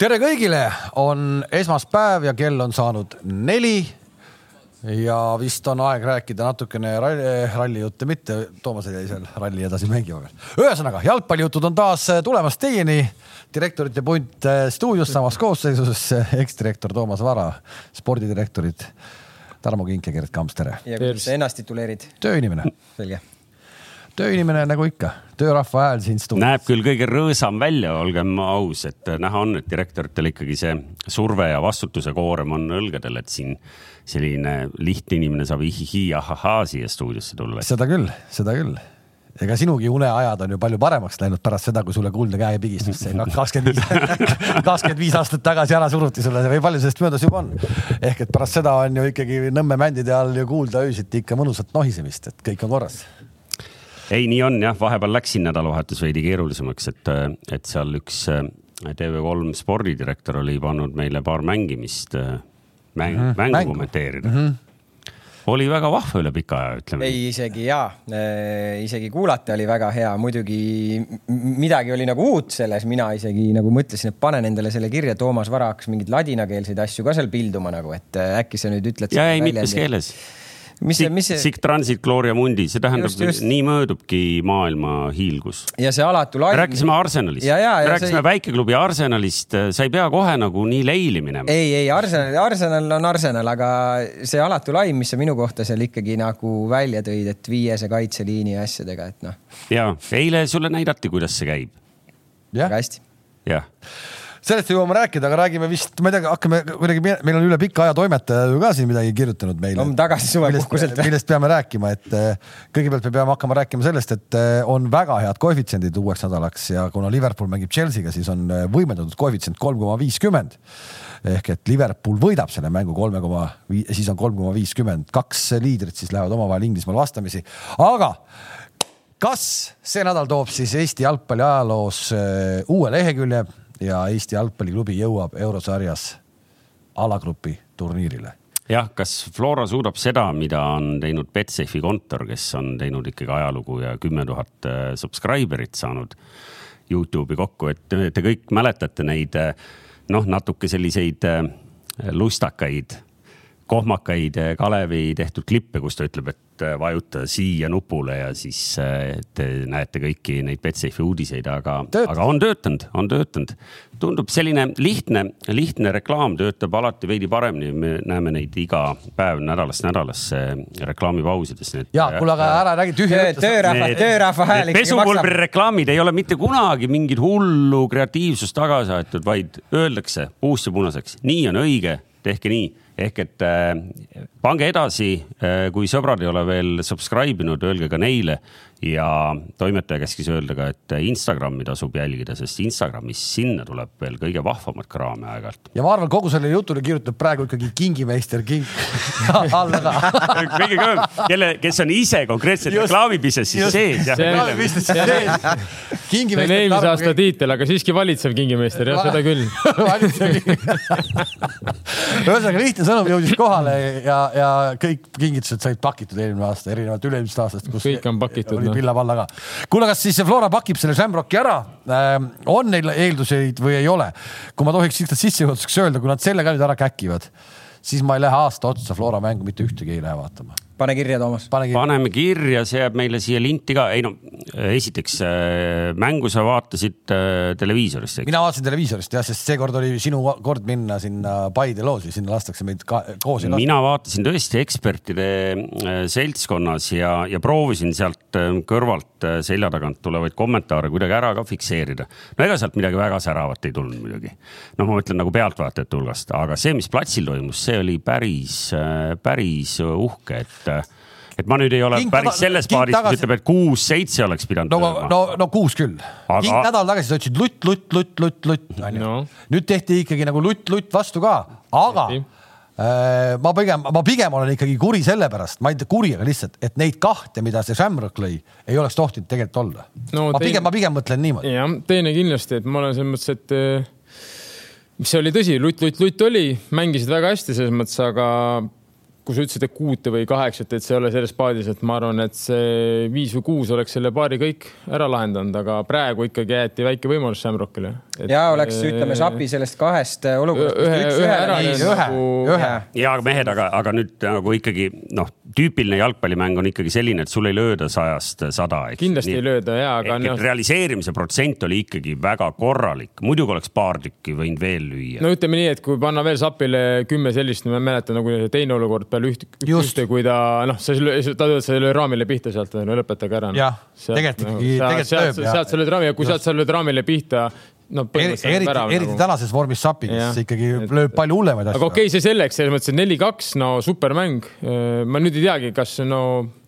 tere kõigile, on esmaspäev ja kell on saanud neli. ja vist on aeg rääkida natukene ralli, rallijutte, mitte Toomas jäi seal ralli edasi mängima veel. ühesõnaga jalgpallijutud on taas tulemas teieni. direktorite punt eh, stuudios samas koosseisus, eksdirektor Toomas Vara, spordidirektorid Tarmo Kink ja Gerd Kamps, tere. ja kuidas sa ennast tituleerid? tööinimene. selge tööinimene nagu ikka, töörahva hääl siin stuudios. näeb küll kõige rõõsam välja, olgem aus, et näha on, et direktoritel ikkagi see surve ja vastutuse koorem on õlgadel, et siin selline lihtne inimene saab ihihi ahahaa siia stuudiosse tulla. seda küll, seda küll ega sinugi uneajad on ju palju paremaks läinud pärast seda, kui sulle kuldne käepigistus kakskümmend viis, kakskümmend viis aastat tagasi ära suruti sulle või palju sellest möödas juba on. ehk et pärast seda on ju ikkagi Nõmme mändide all ju kuulda öösiti ikka mõnusat nohisemist, et kõik on korras ei, nii on jah, vahepeal läks siin nädalavahetus veidi keerulisemaks, et, et seal üks äh, TV3 spordidirektor oli pannud meile paar mängimist äh, mäng, mm -hmm. mängu, mängu kommenteerida mm. -hmm oli väga vahva üle pika aja, ütleme. ei, isegi ja, äh, isegi kuulata oli väga hea, muidugi midagi oli nagu uut selles, mina isegi nagu mõtlesin, et panen endale selle kirja, Toomas Vara hakkas mingeid ladinakeelseid asju ka seal pilduma nagu, et äkki sa nüüd ütled. ja ei, mitmes keeles mis see, mis see? Sic transit gloria mundi, see tähendab, nii möödubki maailma hiilgus. ja see alatu laim. rääkisime Arsenalist, rääkisime see... väikeklubi Arsenalist, sa ei pea kohe nagu nii leili minema. ei, ei Arsenal, Arsenal on Arsenal, aga see alatu laim, mis sa minu kohta seal ikkagi nagu välja tõid, et viiese kaitseliini ja asjadega, et noh. ja eile sulle näidati, kuidas see käib. väga hästi. jah sellest jõuame rääkida, aga räägime vist, ma ei tea, hakkame kuidagi, meil on üle pika aja toimetaja ju ka siin midagi kirjutanud meile. no tagasi suvepuhkuselt. millest peame rääkima, et eh, kõigepealt me peame hakkama rääkima sellest, et eh, on väga head koefitsiendid uueks nädalaks ja kuna Liverpool mängib Chelsea'ga, siis on eh, võimendatud koefitsient kolm koma viiskümmend ehk et Liverpool võidab selle mängu kolme koma viis, siis on kolm koma viiskümmend, kaks liidrit siis lähevad omavahel Inglismaal vastamisi, aga kas see nädal toob siis Eesti jalgpalli ajaloos uue lehekülje ja Eesti jalgpalliklubi jõuab eurosarjas alagrupi turniirile. Jah, kas Flora suudab seda, mida on teinud Betsafe'i kontor, kes on teinud ikkagi ajalugu ja kümme tuhat äh, subscriber'it saanud Youtube'i kokku, et te kõik mäletate neid äh, noh, natuke selliseid äh, lustakaid, kohmakaid Kalevi tehtud klippe, kus ta ütleb, et Äh, vajutada siia nupule ja siis äh, te näete kõiki neid Betsafe'i uudiseid, aga, aga on töötanud, on töötanud. tundub selline lihtne, lihtne reklaam töötab alati veidi paremini, me näeme neid iga päev nädalast nädalasse reklaamipausides. ja, kuule, aga ära räägi tühja. töörahva, töörahva hääl pesupulbri reklaamid ei ole mitte kunagi mingit hullu kreatiivsust tagasi aetud, vaid öeldakse puust ja punaseks, nii on õige, tehke nii ehk et äh, pange edasi, äh, kui sõbrad ei ole veel subscribe inud, öelge ka neile ja toimetaja käskis öelda ka, et Instagrami tasub jälgida, sest Instagramis sinna tuleb veel kõige vahvamat kraami aeg-ajalt. ja ma arvan, kogu sellele jutule kirjutab praegu ikkagi kingimeister King alla ka kõige kõvem, kelle, kes on ise konkreetselt reklaamibusinessis sees. reklaamibusinessis sees. see on eelmise aasta tiitel, aga siiski valitsev kingimeister, jah, seda küll ühesõnaga lihtne sõnum jõudis kohale ja, ja kõik kingitused said pakitud eelmine aasta, erinevalt üle-eelmisest aastast, kus kõik on pakitud oli pilla-palla ka. kuule, kas siis Flora pakib selle Shamrocki ära ähm,? on neil eelduseid või ei ole? kui ma tohiks lihtsalt sissejuhatuseks öelda, kui nad selle ka nüüd ära käkivad, siis ma ei lähe aasta otsa Flora mängu mitte ühtegi ei lähe vaatama pane kirja, Toomas. paneme kirja, see jääb meile siia linti ka. ei no esiteks äh, mängu sa vaatasid äh, televiisorist, eks? mina vaatasin televiisorist jah, sest seekord oli sinu kord minna sinna Paide loosi, sinna lastakse meid ka, koos. mina vaatasin tõesti ekspertide äh, seltskonnas ja, ja proovisin sealt kõrvalt selja tagant tulevaid kommentaare kuidagi ära ka fikseerida. no ega sealt midagi väga säravat ei tulnud muidugi. noh, ma mõtlen nagu pealtvaatajate hulgast, aga see, mis platsil toimus, see oli päris, päris uhke, et et et ma nüüd ei ole King päris selles paadis, kes ütleb, et kuus-seitse oleks pidanud no, olema. no, no kuus küll aga.... King nädal tagasi sa ütlesid lutt, lutt, lutt, lutt, lutt, onju no.. nüüd tehti ikkagi nagu lutt, lutt vastu ka, aga äh, ma pigem, ma pigem olen ikkagi kuri sellepärast, ma ei tea kuri, aga lihtsalt, et neid kahte, mida see Shamrock lõi, ei oleks tohtinud tegelikult olla no,. ma teine... pigem, ma pigem mõtlen niimoodi. jah, teine kindlasti, et ma olen selles mõttes, et mis oli tõsi, lutt, lutt, lutt oli, mängisid väga hästi selles mõttes, aga kui sa ütlesid, et kuute või kaheksat, et see ei ole selles paadis, et ma arvan, et see viis või kuus oleks selle paari kõik ära lahendanud, aga praegu ikkagi jäeti väike võimalus Shamrockile. ja oleks, ütleme, Sapi sellest kahest olukorrast. ühe, ühe ära. ühe, ühe. ja mehed, aga, aga nüüd nagu ikkagi noh, tüüpiline jalgpallimäng on ikkagi selline, et sul ei lööda sajast sada. kindlasti Nii, ei lööda ja, aga. No... realiseerimise protsent oli ikkagi väga korralik, muidugi oleks paar tükki võinud veel lüüa. no ütleme nii, et kui panna veel Sapile kümme sellist, ma mäletan nagu teine olukord peale üht, ühte, kui ta noh, sa, ta lööd selle raamile pihta sealt, no lõpetage ära. jah, tegelikult ikkagi, tegelikult lööb. sealt sa lööd raami ja kui sealt sa lööd raamile pihta no eriti, eriti nagu... tänases vormis Sapi, kes ikkagi lööb palju hullemaid asju. aga okei okay,, see selleks, selles mõttes, et neli-kaks, no supermäng. ma nüüd ei teagi, kas no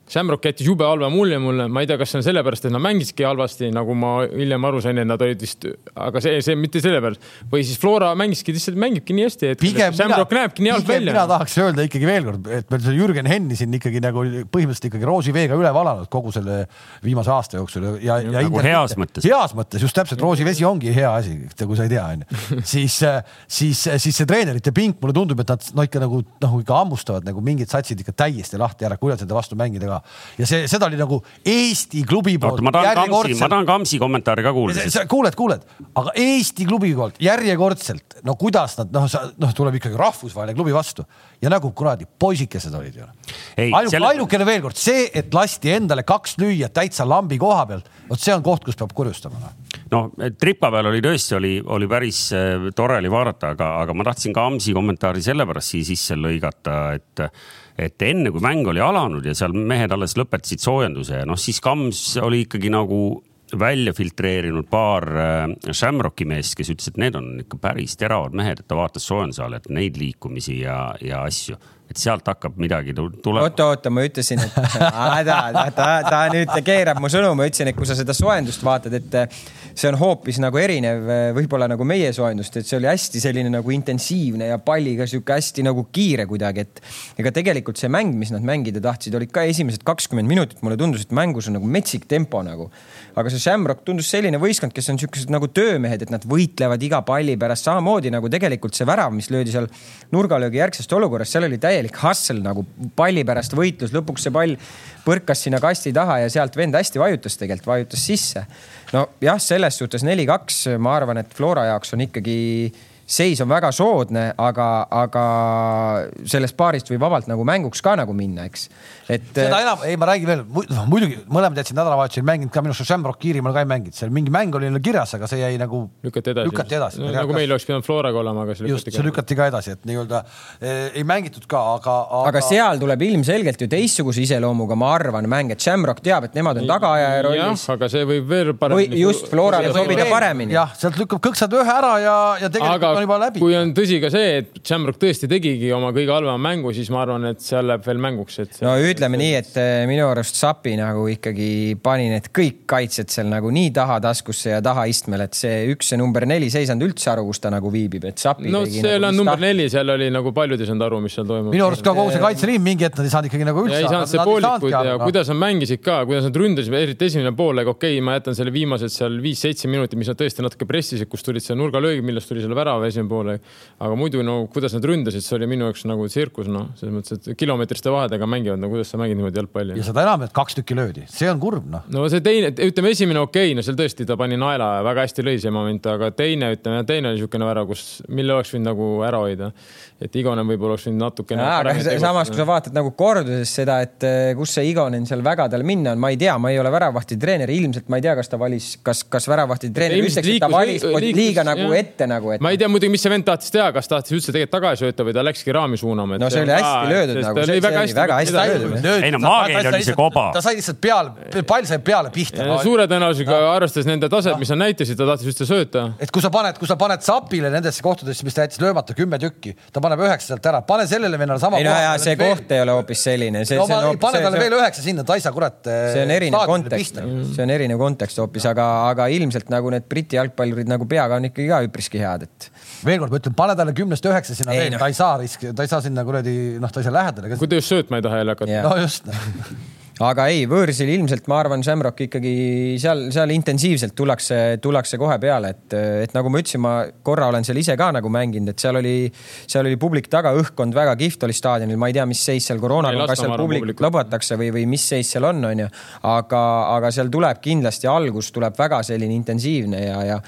Shamrock jättis jube halva mulje mulle, ma ei tea, kas see on sellepärast, et nad mängisidki halvasti, nagu ma hiljem aru sain, et nad olid vist, aga see, see mitte sellepärast. või siis Flora mängiski lihtsalt, mängibki nii hästi, et pigem Shamrock mina, näebki nii halb välja. mina tahaks öelda ikkagi veel kord, et meil see Jürgen Henni siin ikkagi nagu põhimõtteliselt ikkagi roosiveega üle valanud kogu selle viimase aasta jooksul ja, ja. nagu heas mõttes. heas mõttes, just täpselt, roosivesi ongi hea asi, kui sa ei tea, onju. siis, siis, siis see treenerite pink, mulle tundub, et nad no ikka nagu noh, ikka hammustavad nagu mingid satsid ikka täiesti lahti ära, kuidas nende vastu mängida ka ja see, seda oli nagu Eesti klubi poolt. ma tahan Kamsi, ma tahan Kamsi kommentaari ka kuulda. kuuled, kuuled, aga Eesti klubi poolt järjekordselt, no kuidas nad noh, noh, tuleb ikkagi rahvusvaheline klubi vastu ja nagu kuradi poisikesed olid ju. ainuke selle..., ainukene veel kord see, et lasti endale kaks lüüa täitsa lambi koha pealt, vot see on koht, kus peab kurjustama noh noh, tripa peal oli tõesti, oli, oli päris äh, tore oli vaadata, aga, aga ma tahtsin ka Amsi kommentaari sellepärast siia sisse lõigata, et et enne kui mäng oli alanud ja seal mehed alles lõpetasid soojenduse ja noh, siis Kams oli ikkagi nagu välja filtreerinud paar äh, Shamrocki meest, kes ütlesid, et need on ikka päris teravad mehed, et ta vaatas soojenduse all, et neid liikumisi ja, ja asju et sealt hakkab midagi tulema. oota, oota, ma ütlesin, et ta, ta, ta, ta nüüd keerab mu sõnu, ma ütlesin, et kui sa seda soojendust vaatad, et see on hoopis nagu erinev võib-olla nagu meie soojendust, et see oli hästi selline nagu intensiivne ja palliga sihuke hästi nagu kiire kuidagi, et ega tegelikult see mäng, mis nad mängida tahtsid, olid ka esimesed kakskümmend minutit, mulle tundus, et mängus on nagu metsik tempo nagu. Aga see Shamrock tundus selline võistkond, kes on siukesed nagu töömehed, et nad võitlevad iga palli pärast. Samamoodi nagu tegelikult see värav, mis löödi seal nurgalöögi järgsest olukorrast, seal oli täielik hustle nagu palli pärast võitlus, lõpuks see pall põrkas sinna kasti taha ja sealt vend hästi vajutas tegelikult, vajutas sisse. nojah, selles suhtes neli-kaks, ma arvan, et Flora jaoks on ikkagi seis on väga soodne, aga, aga sellest paarist võib vabalt nagu mänguks ka nagu minna, eks. et. seda enam, ei, ma räägin veel, noh muidugi mõlemad jätsid nädalavahetusel mänginud ka minu arust Shamrock Iirimaal ka ei mänginud, seal mingi mäng oli neil kirjas, aga see jäi nagu. lükati edasi. lükati edasi no,. nagu meil oleks pidanud Floraga olema, aga see lükati just, ka. see lükati ka edasi, et nii-öelda eh, ei mängitud ka, aga, aga.... aga seal tuleb ilmselgelt ju teistsuguse iseloomuga, ma arvan, mäng, et Shamrock teab, et nemad on tagaajaja rollis. aga see võib veel paremini. just, Florale sobida paremini. jah, sealt lükkab kõksad ühe ära ja, ja tegelikult aga on juba läbi. kui on tõsi ka see, et Shamrock tõesti tegigi oma kõige halvema mängu, siis ma arvan, et seal läheb veel mänguks, et. no ütleme nii, et eh, minu arust Sapi nagu ikkagi pani need kõik kaitsjad seal nagu nii taha taskusse ja tahaistmele, et see üks, see number neli, see ei saanud üldse aru, kus ta nagu viibib, et Sapi. no seal nagu, on number neli, seal oli nagu paljud ei saanud aru, mis seal toimub. minu arust ka kogu see kaitseliin mingi hetk nad ei saanud ikkagi nagu üldse. ei saanud see poolikuid ja no. kuidas nad mängisid ka, kuidas nad ründasid, eriti esimene poolaeg, okei okay,, ma jätan selle viimased seal viis-seitse minutit, mis nad tõesti natuke pressisid, kus tulid seal nurgalöögid, millest tuli selle värava esimene poolaeg. aga muidu no kuidas nad ründasid, see oli minu jaoks nagu tsirkus, noh, selles mõttes, et kilomeetriste vahedega mängivad, no kuidas sa mängid niimoodi jalgpalli. ja seda enam, et kaks tükki löödi, see on kurb, noh. no see teine, ütleme esimene okei okay,, no seal tõesti ta pani naela ja väga hästi lõi see moment, aga teine, ütleme teine oli niisugune värav, kus, mille oleks võinud nagu ära hoida. et Igonen võib-olla oleks võinud natukene. samas, kui sa vaatad nagu korduses seda, et eh, kus see Igonen seal vägadel minna on, ma ei tea, ma ei ole väravahti treener, ilmselt ma ei tea, kas ta valis, kas, kas väravahti treener ütleks, et ta valis liikus, liiga nagu jah. ette nagu et.... ma ei tea muidugi, mis see vend tahtis teha, kas tahtis üldse tegelikult tagasi sööta või ta läkski raami suunama. no see oli hästi löödud nagu, see oli väga hästi, väga hästi löödud. ei no maakeel oli see koba. ta sai lihtsalt peale, pall sai peale pihta. suure tõenäosusega arvestades nende taset, mis nad näitasid, ta tahtis üldse sööta. et kui sa paned, kui sa paned Sapile nendesse kohtadesse, mis ta jättis löömata kümme tükki, ta paneb üheksa sealt ära, pane sellele vennale sama. ei no ja see koht ei ole hoopis selline. pane talle veel üheksa sinna, ta ei saa kurat. see on erinev kontekst, see on erinev kontekst hoopis, aga, aga ilmselt nagu need Briti jalgpallurid nagu peaga on ikkagi ka üpriski head, et. Veel kord ma ütlen, pane talle kümnest üheksa sinna veel, ta ei saa risk, ta ei saa sinna kuradi, noh, ta ei saa lähedale. kui ta just söötma ei taha jälle hakata. Yeah.. no just. Aga ei, võõrsil ilmselt ma arvan, Shamrock ikkagi seal, seal intensiivselt tullakse, tullakse kohe peale, et, et nagu ma ütlesin, ma korra olen seal ise ka nagu mänginud, et seal oli, seal oli publik taga, õhkkond väga kihvt oli staadionil, ma ei tea, mis seis seal koroonaga on, kas seal publikut. lubatakse või, või mis seis seal on, onju. aga, aga seal tuleb kindlasti algus tuleb väga selline intensiivne ja, ja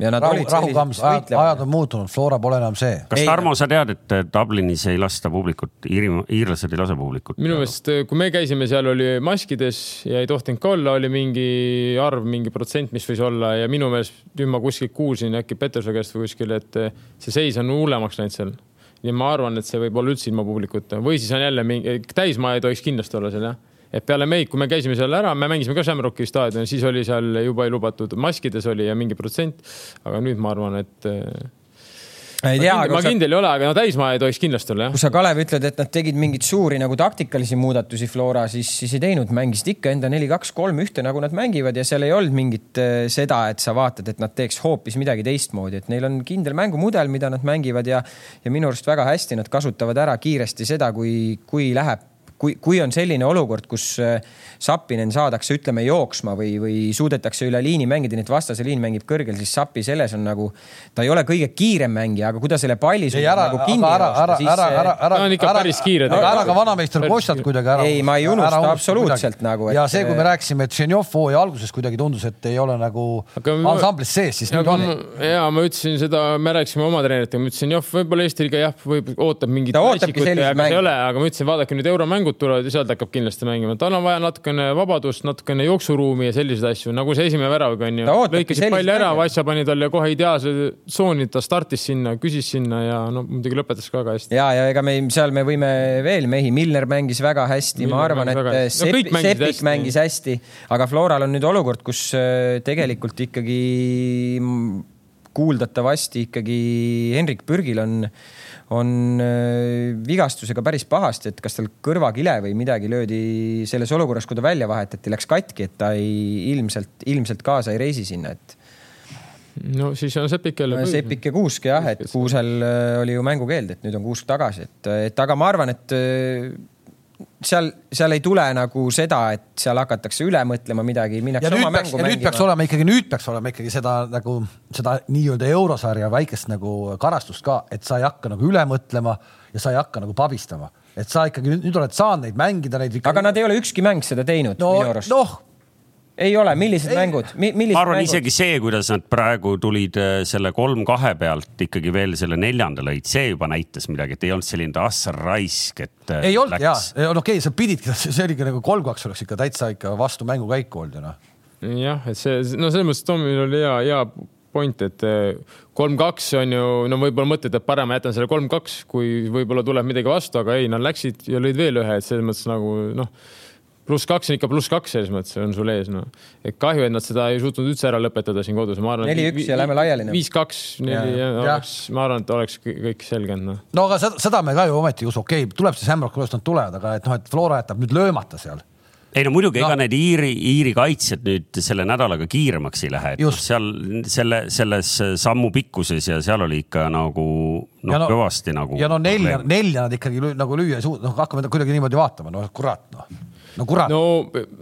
ja nad rahu, olid rahu kamps, ajad, on muutunud, Flora pole enam see. kas Tarmo, sa tead, et Dublinis ei lasta publikut, iirlased ei lase publikut? minu meelest, kui me käisime, seal oli maskides ja ei tohtinud ka olla, oli mingi arv, mingi protsent, mis võis olla ja minu meelest nüüd ma kuskilt kuulsin äkki Petersoni käest või kuskil, et see seis on hullemaks läinud seal. ja ma arvan, et see võib olla üldse ilma publikuta või siis on jälle mingi, täismaa ei tohiks kindlasti olla seal jah et peale meid, kui me käisime seal ära, me mängisime ka Shamrocki staadionil, siis oli seal juba ei lubatud, maskides oli ja mingi protsent. aga nüüd ma arvan, et ei tea, aga ma sa... kindel ei ole, aga no täismaa ei tohiks kindlasti olla, jah. kui sa, Kalev, ütled, et nad tegid mingeid suuri nagu taktikalisi muudatusi Flora, siis, siis ei teinud, mängisid ikka enda neli, kaks, kolm ühte, nagu nad mängivad ja seal ei olnud mingit äh, seda, et sa vaatad, et nad teeks hoopis midagi teistmoodi, et neil on kindel mängumudel, mida nad mängivad ja, ja minu arust väga hästi nad kasutavad ära kiiresti seda, kui, kui läheb kui, kui on selline olukord, kus äh, Sapinen saadakse, ütleme, jooksma või, või suudetakse üle liini mängida, nii et vastase liin mängib kõrgel, siis Sappi selles on nagu, ta ei ole kõige kiirem mängija, aga kui ta selle palli suudab nagu kinni joosta, siis. ära, ära, ära, ta on ikka ära, päris kiire. ära, ära ka vanameister Kostjat kuidagi ära. ei, ma ei unusta absoluutselt nagu et.... ja see, kui me rääkisime, et Ženjov hooaja alguses kuidagi tundus, et ei ole nagu aga ansamblis sees, siis nüüd on. ja ma ütlesin seda, me rääkisime oma treeneritega, ma ütlesin, jah, võib-olla Eesti liiga jah, võib, ootab mingit. ta ootabki sellist mängu. aga ma ütlesin, vaadake nüüd euromängud tulevad ja sealt hakkab kindlasti mängima, tal on vaja natukene vabadust natukene jooksuruumi ja selliseid asju, nagu see esimene väravgi on ju. lõikasid palli ära, Vassja pani talle kohe ideaalse tsooni, ta startis sinna, küsis sinna ja no muidugi lõpetas ka väga hästi. ja, ja ega me seal me võime veel mehi, Milner mängis väga hästi, ma arvan, et Sepp, no, Sepik hästi. mängis hästi, aga Floral on nüüd olukord, kus äh, tegelikult ikkagi kuuldatavasti ikkagi Henrik Pürgil on on äh, vigastusega päris pahasti, et kas tal kõrvakile või midagi löödi selles olukorras, kui ta välja vahetati, läks katki, et ta ei ilmselt, ilmselt kaasa ei reisi sinna, et. no siis on Sepik jälle. Sepik ja Kuusk jah, et Kuusel äh, oli ju mängukeeld, et nüüd on Kuusk tagasi, et, et aga ma arvan, et äh, seal, seal ei tule nagu seda, et seal hakatakse üle mõtlema midagi, minnakse oma mängu mängima. nüüd peaks olema ikkagi, nüüd peaks olema ikkagi seda nagu seda nii-öelda eurosarja väikest nagu karastust ka, et sa ei hakka nagu üle mõtlema ja sa ei hakka nagu pabistama, et sa ikkagi nüüd, nüüd oled saanud neid mängida, neid. aga nad ei ole ükski mäng seda teinud no, minu arust. noh ei ole, millised ei. mängud Mi, millised ma arvan mängud? isegi see, kuidas nad praegu tulid äh, selle kolm-kahe pealt ikkagi veel selle neljanda lõid, see juba näitas midagi, et ei olnud selline assar raisk, et. Äh, ei olnud ja, no okei okay,, sa pididki, see oligi nagu kolm-kaks oleks ikka täitsa ikka vastu mängukäiku olnud ju noh. jah, et see, no selles mõttes Tomil oli hea, hea point, et äh, kolm-kaks on ju, no võib-olla mõtled, et parem jätan selle kolm-kaks, kui võib-olla tuleb midagi vastu, aga ei, nad läksid ja lõid veel ühe, et selles mõttes nagu noh pluss kaks on ikka pluss kaks, selles mõttes on sul ees, noh. et kahju, et nad seda ei suutnud üldse ära lõpetada siin kodus, ma arvan. neli-üks ja lähme laiali. Viis-kaks, neli ja, ja oleks, ma arvan, et oleks kõik selge olnud, noh. no aga seda, seda me ka ju ometi ei usu, okei okay,, tuleb siis Hamrock, kuidas nad tulevad, aga et noh, et Flora jätab nüüd löömata seal ei no muidugi no., ega need Iiri, Iiri kaitsjad nüüd selle nädalaga kiiremaks ei lähe, et noh, seal selle, selles sammu pikkuses ja seal oli ikka nagu noh no,, kõvasti nagu. ja no nelja, nelja nad ikkagi nagu lüüa ei suuda, noh hakkame kuidagi niimoodi vaatama, no kurat noh no kurat. no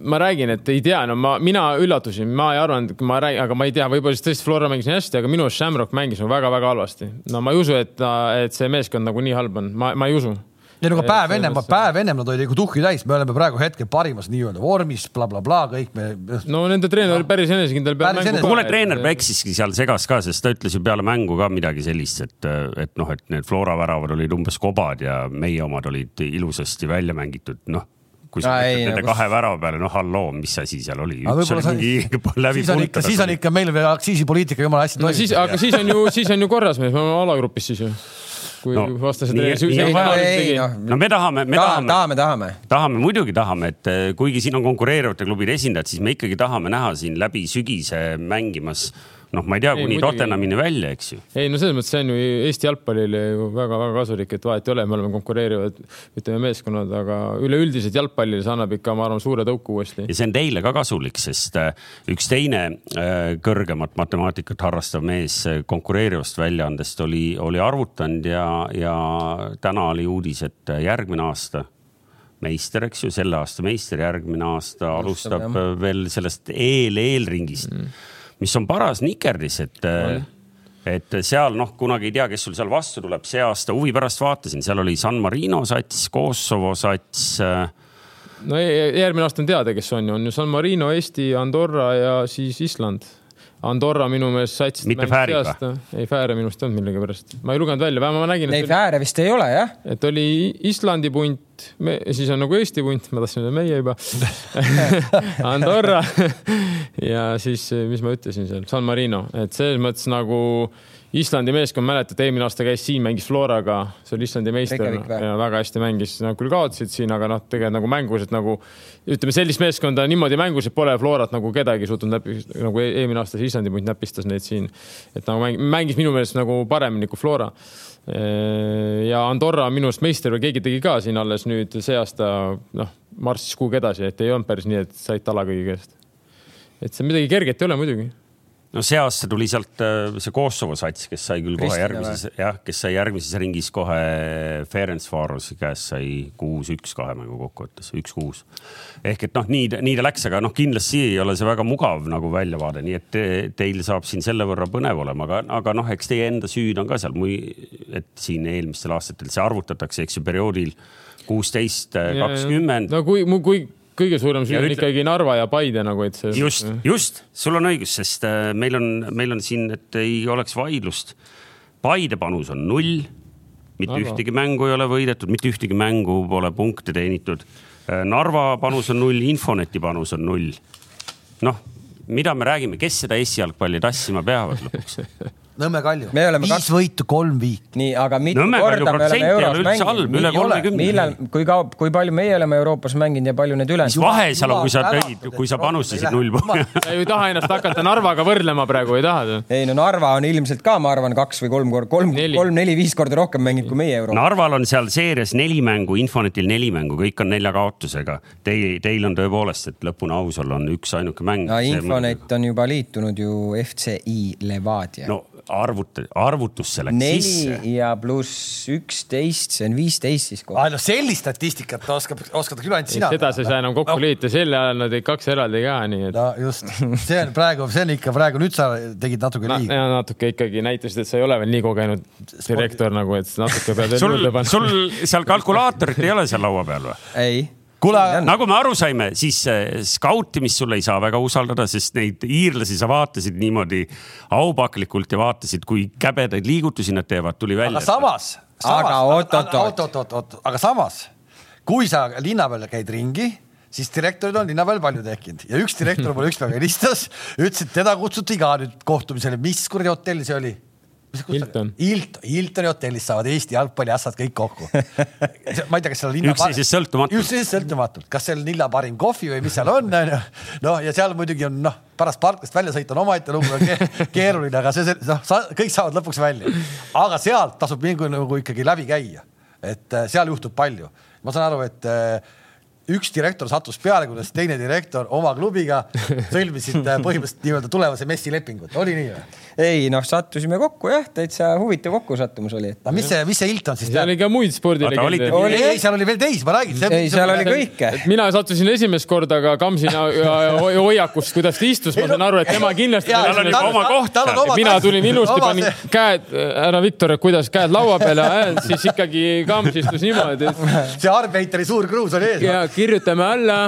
ma räägin, et ei tea, no ma, mina üllatusin, ma ei arvanud, ma räägin, aga ma ei tea, võib-olla siis tõesti Flora mängis nii hästi, aga minu arust Shamrock mängis nagu väga-väga halvasti. no ma ei usu, et, et see meeskond nagu nii halb on, ma, ma ei usu ei no aga päev ennem, päev ennem nad olid nagu tuhhi täis, me oleme praegu hetkel parimas nii-öelda vormis bla, bla, blablabla, kõik me. no nende treener oli päris enesekindel. kuule, treener eksiski seal segas ka, sest ta ütles ju peale mängu ka midagi sellist, et, et noh, et need Flora väravad olid umbes kobad ja meie omad olid ilusasti välja mängitud, noh kui sa mõtled nende nagu... kahe värava peale, noh halloo, mis asi seal oli. üks oli mingi läbi siis on ikka, siis on ikka meil veel aktsiisipoliitika jumala hästi no, toimib. aga siis on ju, siis on ju korras mees, me oleme alagrupis siis ju kui no, vastased reaalselt. no me tahame, me tahame, tahame, tahame, tahame, muidugi tahame, et eh, kuigi siin on konkureerivate klubide esindajad, siis me ikkagi tahame näha siin läbi sügise mängimas noh, ma ei tea, kuni Tottenhamini välja, eks ju. ei no selles mõttes see on ju Eesti jalgpallile ju väga-väga kasulik, et vahet ei ole, me oleme konkureerivad, ütleme meeskonnad, aga üleüldiselt jalgpallile see annab ikka, ma arvan, suure tõuku uuesti. ja see on teile ka kasulik, sest äh, üks teine äh, kõrgemat matemaatikat harrastav mees äh, konkureerivast väljaandest oli, oli arvutanud ja, ja täna oli uudis, et järgmine aasta meister, eks ju, selle aasta meister, järgmine aasta Alustab, alustab äh, veel sellest eel-eelringist mm., mis on paras nikerdis, et mm et seal noh, kunagi ei tea, kes sul seal vastu tuleb, see aasta huvi pärast vaatasin, seal oli San Marino sats, Kosovo sats äh, no e- järgmine aasta on teada, kes on ju, on ju San Marino, Eesti, Andorra ja siis Island. Andorra minu meelest sats. Mitte Fääriga? ei, Fääre minu arust ei olnud millegipärast, ma ei lugenud välja, vähemalt ma nägin. Neid Fääre vist ei ole jah? et oli Islandi punt, siis on nagu Eesti punt, ma tahtsin öelda meie juba Andorra ja siis, mis ma ütlesin seal, San Marino, et selles mõttes nagu Islandi meeskond, mäletad, eelmine aasta käis siin, mängis Floraga, see oli Islandi meister ja väga hästi mängis, nad küll kaotasid siin, aga noh, tegelikult nagu mänguliselt nagu ütleme, sellist meeskonda niimoodi mängus, et pole Florat nagu kedagi suutnud näpi, nagu e-, eelmine aasta see Islandi punt näpistas neid siin. et nagu mäng, mängis minu meelest nagu paremini kui Flora. ja Andorra minu arust meister või keegi tegi ka siin alles nüüd see aasta, noh, marssis kuhugi edasi, et ei olnud päris nii, et said tala kõigi käest. et see midagi kerget ei ole muidugi no see aasta tuli sealt äh, see Kosovo sats, kes sai küll kohe järgmises, jah, kes sai järgmises ringis kohe Ferencvarosi käest sai kuus-üks kahe mängu kokkuvõttes, üks-kuus. ehk et noh, nii, nii ta läks, aga noh, kindlasti ei ole see väga mugav nagu väljavaade, nii et te, teil saab siin selle võrra põnev olema, aga, aga noh, eks teie enda süüd on ka seal, et siin eelmistel aastatel see arvutatakse, eks ju, perioodil kuusteist, kakskümmend. no kui, kui kõige suurem süü on ikkagi Narva ja Paide nagu, et see. just, just, sul on õigus, sest äh, meil on, meil on siin, et ei oleks vaidlust. Paide panus on null, mitte Narva. ühtegi mängu ei ole võidetud, mitte ühtegi mängu pole punkte teenitud. Äh, Narva panus on null, Infoneti panus on null. noh, mida me räägime, kes seda Eesti jalgpalli tassima peavad lõpuks Nõmme Kalju. viis kaks... võitu, kolm viiki. nii, aga mitu Nõmme korda me oleme euros mänginud? üle kolmekümne. millal, kui kaua, kui palju meie oleme Euroopas mänginud ja palju need ülejäänud? mis vahe seal on, kui sa tõid, kui sa panustasid null punkti? sa ju ei taha ennast hakata Narvaga võrdlema praegu, ei taha? ei no Narva on ilmselt ka, ma arvan, kaks või kolm korda, kolm, kolm, neli-viis korda rohkem mänginud kui meie Euroopas. Narval on seal seerias neli mängu, Infonetil neli mängu, kõik on nelja kaotusega. Teil, teil on tõepoolest, et lõpuni aus olla, on üks ainuke mäng. no Infonet on juba liitunud ju FCI Levadia. no arvuta, arvutusse läks neli sisse. neli ja pluss üksteist, see on viisteist siis kohe. no sellist statistikat oskab, oskad küll ainult sina. seda sa ei saa enam kokku no. liita, selle ajal nad olid kaks eraldi ka, nii et. no just, see on praegu, see on ikka praegu, nüüd sa tegid natuke liiga no,. natuke ikkagi näitasid, et sa ei ole veel nii kogenud direktor nagu, et natuke pead veel juurde panema. sul seal kalkulaatorit ei ole seal laua peal või? ei kuule, nagu me aru saime, siis skautimist sulle ei saa väga usaldada, sest neid iirlasi sa vaatasid niimoodi aupaklikult ja vaatasid, kui käbedaid liigutusi nad teevad, tuli välja. aga samas, samas, aga oot-oot-oot, oot-oot-oot, aga samas, kui sa linna peal käid ringi siis direktorid on linna peal palju tekkinud ja üks direktor mulle ükspäev helistas, ütles, et teda kutsuti ka nüüd kohtumisele, mis kuradi hotell see oli Hilton. Hilton, Hiltoni hotellis saavad Eesti jalgpalliassad kõik kokku. ma ei tea, kas seal linna. üksteisest sõltumatult. üksteisest sõltumatult, kas see on lilla parim kohvi või mis seal on, onju. noh, ja seal muidugi on noh, pärast parklast välja sõita on omaette lugu, keeruline, aga see, noh, kõik saavad lõpuks välja. aga sealt tasub mingi nagu ikkagi läbi käia, et äh, seal juhtub palju. ma saan aru, et äh, üks direktor sattus peale, kuidas teine direktor oma klubiga sõlmisid äh, põhimõtteliselt nii-öelda tulevase messi lepingut, oli nii või? ei noh, sattusime kokku jah, täitsa huvitav kokkusattumus oli. aga mis see, mis see Hilton siis teab? seal oli ka muid spordilegende. ei, ei, seal oli veel teisi, ma räägin. ei, seal oli kõike. mina sattusin esimest korda ka Kamsina hoiakust, kuidas ta istus, ma saan aru, et tema kindlasti. tal oli oma koht. mina tulin ilusti, panin käed, härra Viktor, kuidas käed laua peale, siis ikkagi Kams istus niimoodi. see Arbeiteri suur kruus oli ees. Kirjutame alla.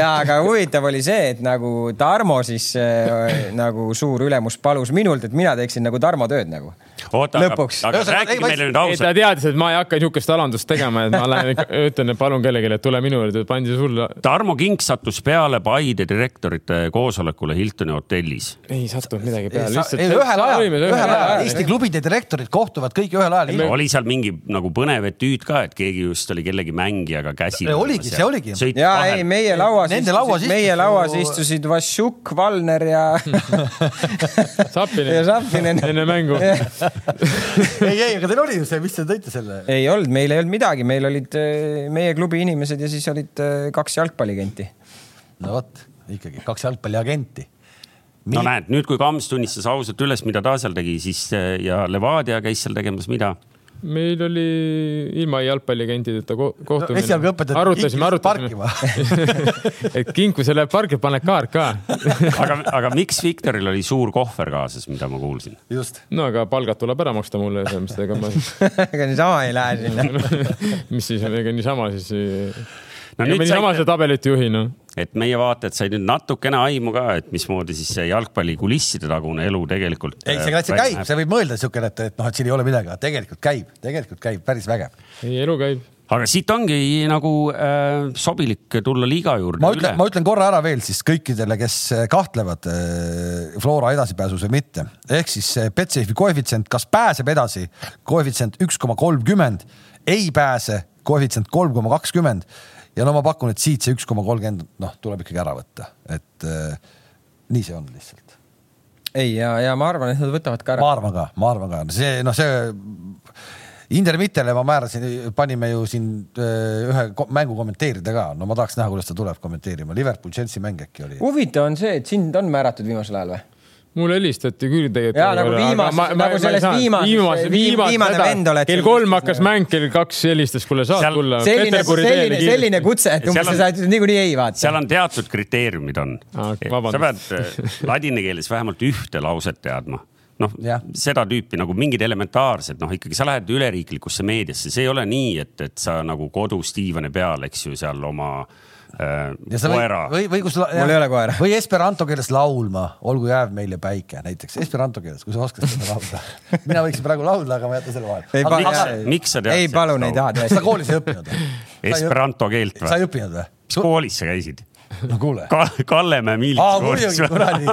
ja, aga huvitav oli see, et nagu Tarmo siis äh, nagu suur ülemus palus minult, et mina teeksin nagu Tarmo tööd nagu. Lõpuks. aga räägi meile nüüd ausalt. ta teadis, et ma ei hakka niisugust alandust tegema, et ma lähen ütlen, et palun kellelegi, et tule minu juurde, pandi sulle. Tarmo Kink sattus peale Paide direktorite koosolekule Hiltoni hotellis. ei sattunud midagi peale, lihtsalt. ühel ajal, ühel ajal Eesti klubide direktorid kohtuvad kõik ühel ajal. oli seal mingi nagu põnev etüüd ka, et keegi just oli kellegi mängijaga käsi. oligi, see oligi. ja ei, meie lauas istusid, meie lauas istusid Vašjuk, Valner ja Sapinen. ja Sapinen. enne mängu ei, ei, aga teil oli ju see, mis te tõite selle? ei olnud, meil ei olnud midagi, meil olid äh, meie klubi inimesed ja siis olid äh, kaks jalgpalliagenti. no vot, ikkagi kaks jalgpalliagenti. Mil... no näed, nüüd kui Kams tunnistas ausalt üles, mida ta seal tegi, siis äh, ja Levadia käis seal tegemas mida? Meil oli ilma jalgpalliagentideta ko kohtumine no,. esialgu õpetati arutasime, arutasime, et kinkusele läheb parki, paned kaart ka aga, aga miks Viktoril oli suur kohver kaasas, mida ma kuulsin? just. no aga palgad tuleb ära maksta mulle, mis ega ma ega niisama ei lähe sinna mis siis, ega niisama siis no nüüd niisama seda tabelit juhi, noh. et meie vaatajad said nüüd natukene aimu ka, et mismoodi siis see jalgpalli kulisside tagune elu tegelikult. ei, see täitsa käib, see võib mõelda siukene, et, et noh, et siin ei ole midagi, aga tegelikult käib, tegelikult käib päris vägev. ei, elu käib aga siit ongi nagu äh, sobilik tulla liiga juurde. ma ütlen, ma ütlen korra ära veel siis kõikidele, kes kahtlevad äh, Flora edasipääsus või mitte. ehk siis Betsafe'i koefitsient, kas pääseb edasi, koefitsient üks koma kolmkümmend, ei pääse, koefitsient kolm koma kakskümmend ja no ma pakun, et siit see üks koma kolmkümmend, noh, tuleb ikkagi ära võtta, et äh, nii see on lihtsalt. ei, ja, ja ma arvan, et nad võtavad ka ära. ma arvan ka, ma arvan ka, see noh, see Intermittele ma määrasin, panime ju siin äh, ühe mängu kommenteerida ka, no ma tahaks näha, kuidas ta tuleb kommenteerima, Liverpool Chelsea mäng äkki oli. huvitav on see, et sind on määratud viimasel ajal või? Mulle helistati küll tegelikult. ja nagu viimases, nagu selles viimases, viimane vend oled. kell kolm hakkas mäng, kell kaks helistas, kuule saad seal, tulla. selline, selline, selline kutse, et umbes sa saad niikuinii ei vaata. seal on teatud kriteeriumid on ah,. sa pead äh, ladina keeles vähemalt ühte lauset teadma noh, seda tüüpi nagu mingid elementaarsed, noh ikkagi sa lähed üleriiklikusse meediasse, see ei ole nii, et, et sa nagu kodus diivani peal, eks ju, seal oma äh, äh, koera. või, või kus. mul ei ole koera. või esperanto keeles laulma, olgu jääv meile päike, näiteks esperanto keeles, kui sa oskad seda laulda. mina võiksin praegu laulda, aga ma jätan selle vahele. miks, miks sa tead? ei, palun, ei taha tõesti. sa koolis ei õppinud või? Esperanto keelt või? sa ei õppinud või? mis koolis sa käisid? no kuule Ka. Kallemäe Miilits Aa, muidugi, kuradi.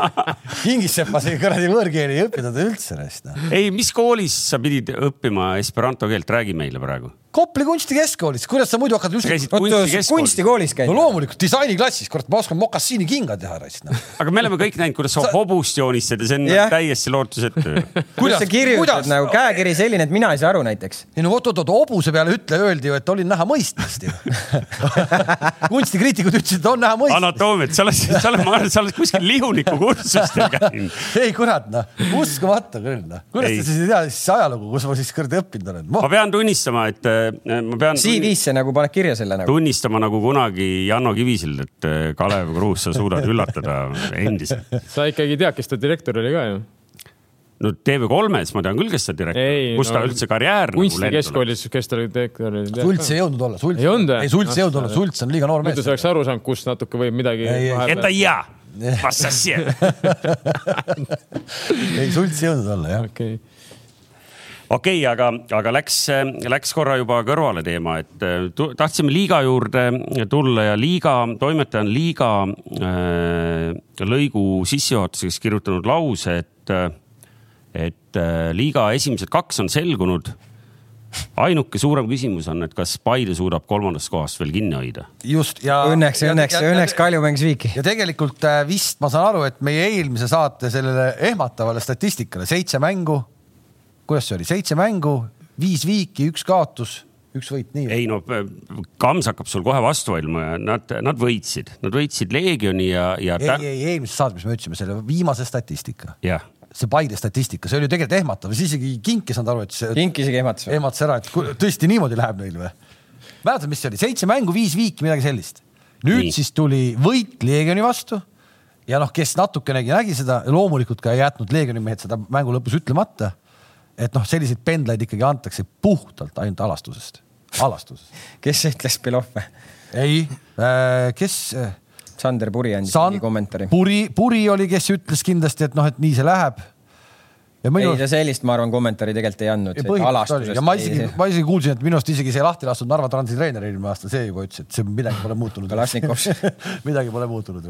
Kingissepas ei kuradi võõrkeeli ei õppinud üldse neist no.. ei, mis koolis sa pidid õppima esperanto keelt, räägi meile praegu Kopli kunstikeskkoolis, kuidas sa muidu hakkad just. käisid kunstikeskkoolis? kunstikoolis käid? no loomulikult, disainiklassis, kurat, ma oskan mokassiini kinga teha raisk no.. aga me oleme kõik näinud, kuidas sa, hobust joonistad ja see on yeah. täiesti lootusetu kuidas sa kirjutad nagu käekiri selline, et mina ei saa aru näiteks? ei no oot-oot-oot, hobuse peale ütle, öeldi ju, et olin näha mõistmist ju kunstikriitikud ütlesid, et on näha mõistmist. anatoomiat, sa oled, sa oled, ma arvan, et sa oled kuskil lihuniku kursustel käinud. ei kurat noh, uskumatu küll noh. kuidas sa siis ei tea siis ajalugu, kus ma siis kuradi õppinud olen? ma pean tunnistama, et Äh, ma pean. CV-sse nagu paned kirja selle nagu. tunnistama nagu kunagi Janno Kivisild, et äh, Kalev Kruus, sa suudad üllatada endiselt. sa ikkagi tead, kes ta direktor oli ka ju? no TV3-s ma tean küll, kes ta direktor, kus no, ta üldse karjäär. Nagu kunstikeskkoolis, kes ta oli direktor. Sults ei jõudnud olla, Sults. ei olnud või? ei, Sults ei jõudnud olla, ah, Sults on liiga noor mees. muidu sa oleks aru saanud, kus natuke võib midagi. et ta ei jää Vassassi ei, Sults ei jõudnud olla jah okay okei okay,, aga, aga läks, läks korra juba kõrvale teema, et äh, tahtsime liiga juurde tulla ja liiga, toimetaja on liiga äh, lõigu sissejuhatuseks kirjutanud lause, et, et äh, liiga esimesed kaks on selgunud ainuke suurem küsimus on, et kas Paide suudab kolmandast kohast veel kinni hoida. just ja. Õnneks, õnneks, õnneks Kalju mängis viiki. ja tegelikult äh, vist ma saan aru, et meie eelmise saate sellele ehmatavale statistikale seitse mängu kuidas see oli, seitse mängu, viis viiki, üks kaotus, üks võit, nii? ei no Kams hakkab sul kohe vastu vaidlema ja nad, nad võitsid, nad võitsid Leegioni ja, ja. ei, ei, eelmises saates, me ütlesime, selle viimase statistika. jah see Paide statistika, see oli ju tegelikult ehmatav, siis isegi Kink ei saanud aru, et see. Kink isegi ehmatas. ehmatas ära, et tõesti niimoodi läheb neil või? mäletad, mis see oli, seitse mängu, viis viiki, midagi sellist. nüüd Nii. siis tuli võit Leegioni vastu ja noh, kes natukenegi nägi seda, loomulikult ka ei jätnud Leegioni mehed seda mängu lõpus ütlemata et noh, selliseid pendlaid ikkagi antakse puhtalt ainult alastusest, alastusest. kes ütles Belov või? ei äh,, kes äh,? Sander Puri andis San... mingi kommentaari. Puri, Puri oli, kes ütles kindlasti, et noh, et nii see läheb. Minu... ei, ta sellist, ma arvan, kommentaari tegelikult ei andnud. ja ma isegi, ma isegi kuulsin, et minu arust isegi see lahti lastud Narva Transi treener eelmine aasta, see juba ütles, et see midagi pole muutunud midagi pole muutunud.